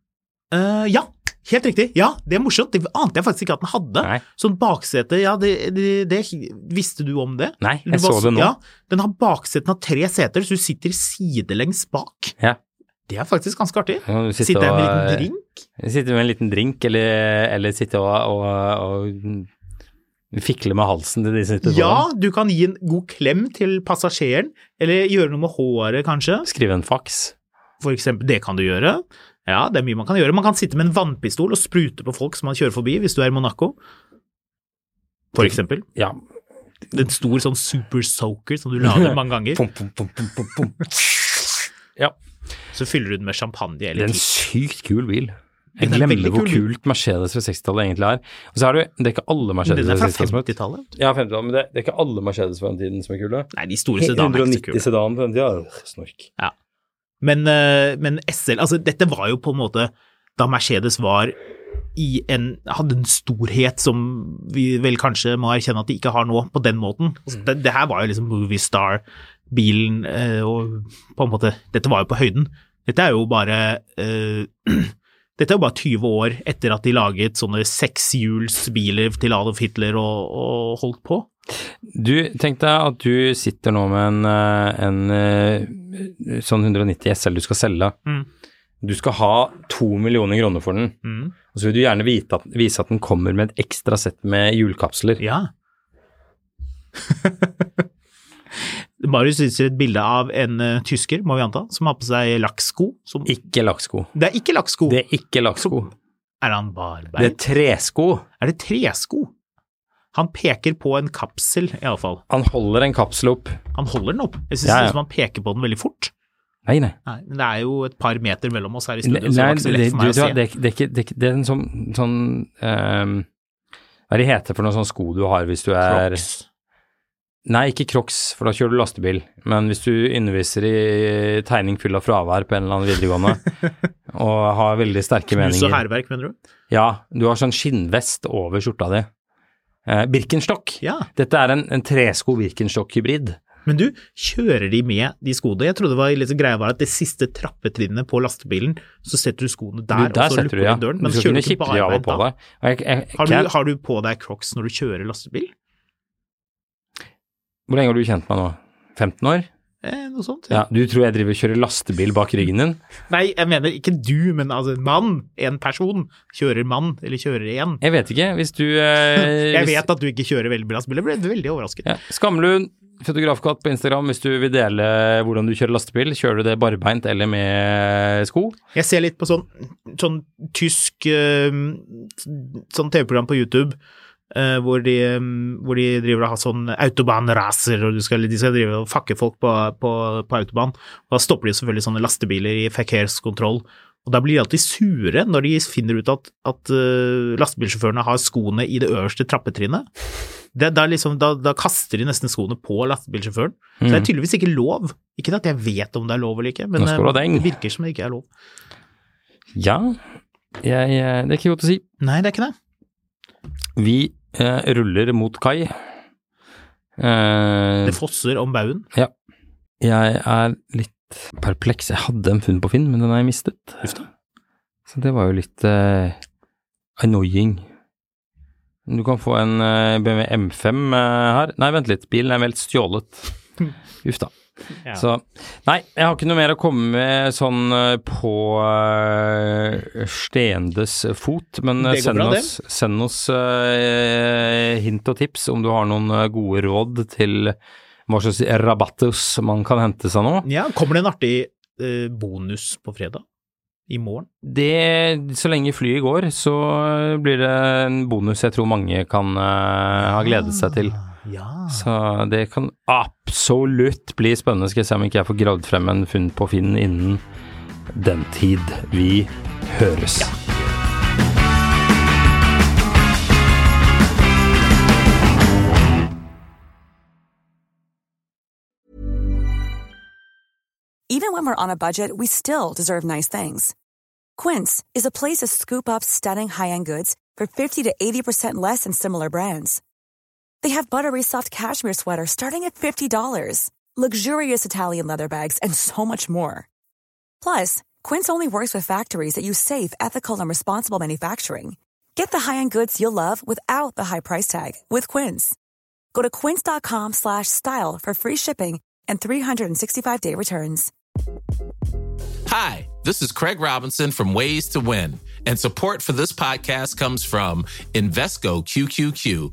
Eh, ja, helt riktig. Ja, det er morsomt. Det ante jeg faktisk ikke at den hadde. Nei. Sånn baksete, ja, det, det, det Visste du om det? Nei, jeg bare så det nå. Ja, den har bakseten av tre seter, så du sitter sidelengs bak. Ja. Det er faktisk ganske artig. Kan du sitte Sitter jeg med en liten drink? Sitter med en liten drink, eller, eller sitter og, og, og fikler med halsen til de som sitter Ja, du kan gi en god klem til passasjeren, eller gjøre noe med håret, kanskje. Skrive en faks. For eksempel, det kan du gjøre. Ja, det er mye man kan gjøre. Man kan sitte med en vannpistol og sprute på folk som man kjører forbi, hvis du er i Monaco. For eksempel. Ja. En stor sånn super soaker som du lader mange ganger. Pum, pum, pum, pum, pum. Ja. Så fyller du den med champagne Det er en sykt kul bil. Jeg er glemmer hvor kult Mercedes fra 60-tallet egentlig er. Og så har du, det er ikke alle Mercedes er fra fra 60-tallet som er 50-tallet. Ja, 50-tallet, men det, det er ikke alle Mercedes fra den tiden som er kule. Nei, de store sedanene er ikke så kule. 190 kule. sedan på den tida, snork. snork. Men, eh, men SL, altså dette var jo på en måte da Mercedes var i en, hadde en storhet som vi vel kanskje må erkjenne at de ikke har nå, på den måten. Altså, det, det her var jo liksom Movie Star-bilen, eh, og på en måte, dette var jo på høyden. Dette er jo bare uh, Dette er jo bare 20 år etter at de laget sånne sekshjulsbiler til Adolf Hitler og, og holdt på. Du, tenk deg at du sitter nå med en, eh, en eh, sånn 190 SL du skal selge. Mm. Du skal ha to millioner kroner for den, Mm. og så vil du gjerne at, vise at den kommer med et ekstra sett med hjulkapsler. Ja. Marius viser et bilde av en uh, tysker, må vi anta, som har på seg lakksko. Som, Ikke lakksko. det er ikke lakksko. Det er ikke lakksko. Er han Det barbeint? er tresko. Er det tresko? Han peker på en kapsel, iallfall. Han holder en kapsel opp. Han holder den opp. Jeg syns Ja, ja. han peker på den veldig fort. Nei, nei. Nei, men det er jo et par meter mellom oss her i Nei, så det var ikke så lett for meg å du, å se. det, er det, er ikke, det, er det er en sånn, sånn um, Hva er det heter for noen sånne sko du har hvis du er Crocs. Nei, ikke Crocs, for da kjører du lastebil. Men hvis du underviser i tegning full av fravær på en eller annen videregående, og har veldig sterke meninger Knus og hærverk, mener du? Ja, du har sånn skinnvest over skjorta di. Eh, Birkenstock. Ja. Dette er en, en tresko Birkenstock-hybrid. Men du, kjører de med de skoene? Jeg trodde det var litt greia var at det siste trappetrinnet på lastebilen, så setter du skoene der, du, der og så lukker du, ja. du døren. Du Men skal kjører du ikke og på da? Jeg, jeg, Har du, har du på deg crocs når du kjører lastebil? Hvor lenge har du kjent meg nå? 15 år? Eh, noe sånt. Ja, Du tror jeg driver og kjører lastebil bak ryggen din? Nei, jeg mener ikke du, men altså en mann. En person. Kjører mann, eller kjører én. Jeg vet ikke. Hvis du eh, Jeg vet at du ikke kjører veldig bra spill. Jeg ble veldig overrasket. ja. Skamlund, fotografkatt på Instagram, hvis du vil dele hvordan du kjører lastebil. Kjører du det barbeint eller med sko? Jeg ser litt på sånn, sånn tysk eh, sånn TV-program på YouTube hvor, de, eh, hvor de driver og har sånn autobahnracer, og skal, de skal drive og fakke folk på, på, på autobahn. Og da stopper de selvfølgelig sånne lastebiler i verkehrskontroll. Og da blir de alltid sure når de finner ut at, at eh, lastebilsjåførene har skoene i det øverste trappetrinnet. Det, da, liksom, da, da kaster de nesten skoene på lastebilsjåføren. Så det er tydeligvis ikke lov. Ikke at jeg vet om det er lov eller ikke, men eh, det virker som det ikke er lov. Ja, jeg, eh, det er ikke godt å si. Nei, det er ikke det. Vi eh, ruller mot kai. Eh, Det fosser om baugen. jeg er litt perpleks. Jeg hadde en funn på Finn, men den har jeg mistet. Så det var jo litt eh, annoying. Du kan få en eh, BMW M5 eh, her. Nei, vent litt. Bilen er meldt stjålet. Uff da. Ja. Så Nei, jeg har ikke noe mer å komme med sånn eh, på uh, Stendes fot, men eh, send bra, oss, send oss uh, hint og tips om du har noen gode råd til hva slags rabattus man kan hente seg nå. Ja, kommer det en artig uh, bonus på fredag? I morgen? Det, så lenge flyet går, så blir det en bonus jeg tror mange kan ha gledet seg til. Ja. Så det kan absolutt bli spennende. Skal jeg se om ikke jeg får gravd frem en funn på Finn innen den tid vi høres. Even when we're on a budget, we still deserve nice things. Quince is a place to scoop up stunning high-end goods for 50 to 80% less than similar brands. They have buttery soft cashmere sweaters starting at $50, luxurious Italian leather bags, and so much more. Plus, Quince only works with factories that use safe, ethical, and responsible manufacturing. Get the high-end goods you'll love without the high price tag with Quince. Go to quince.com slash style for free shipping and 365-day returns. Hi, this is Craig Robinson from Ways to Win, and support for this podcast comes from Invesco QQQ,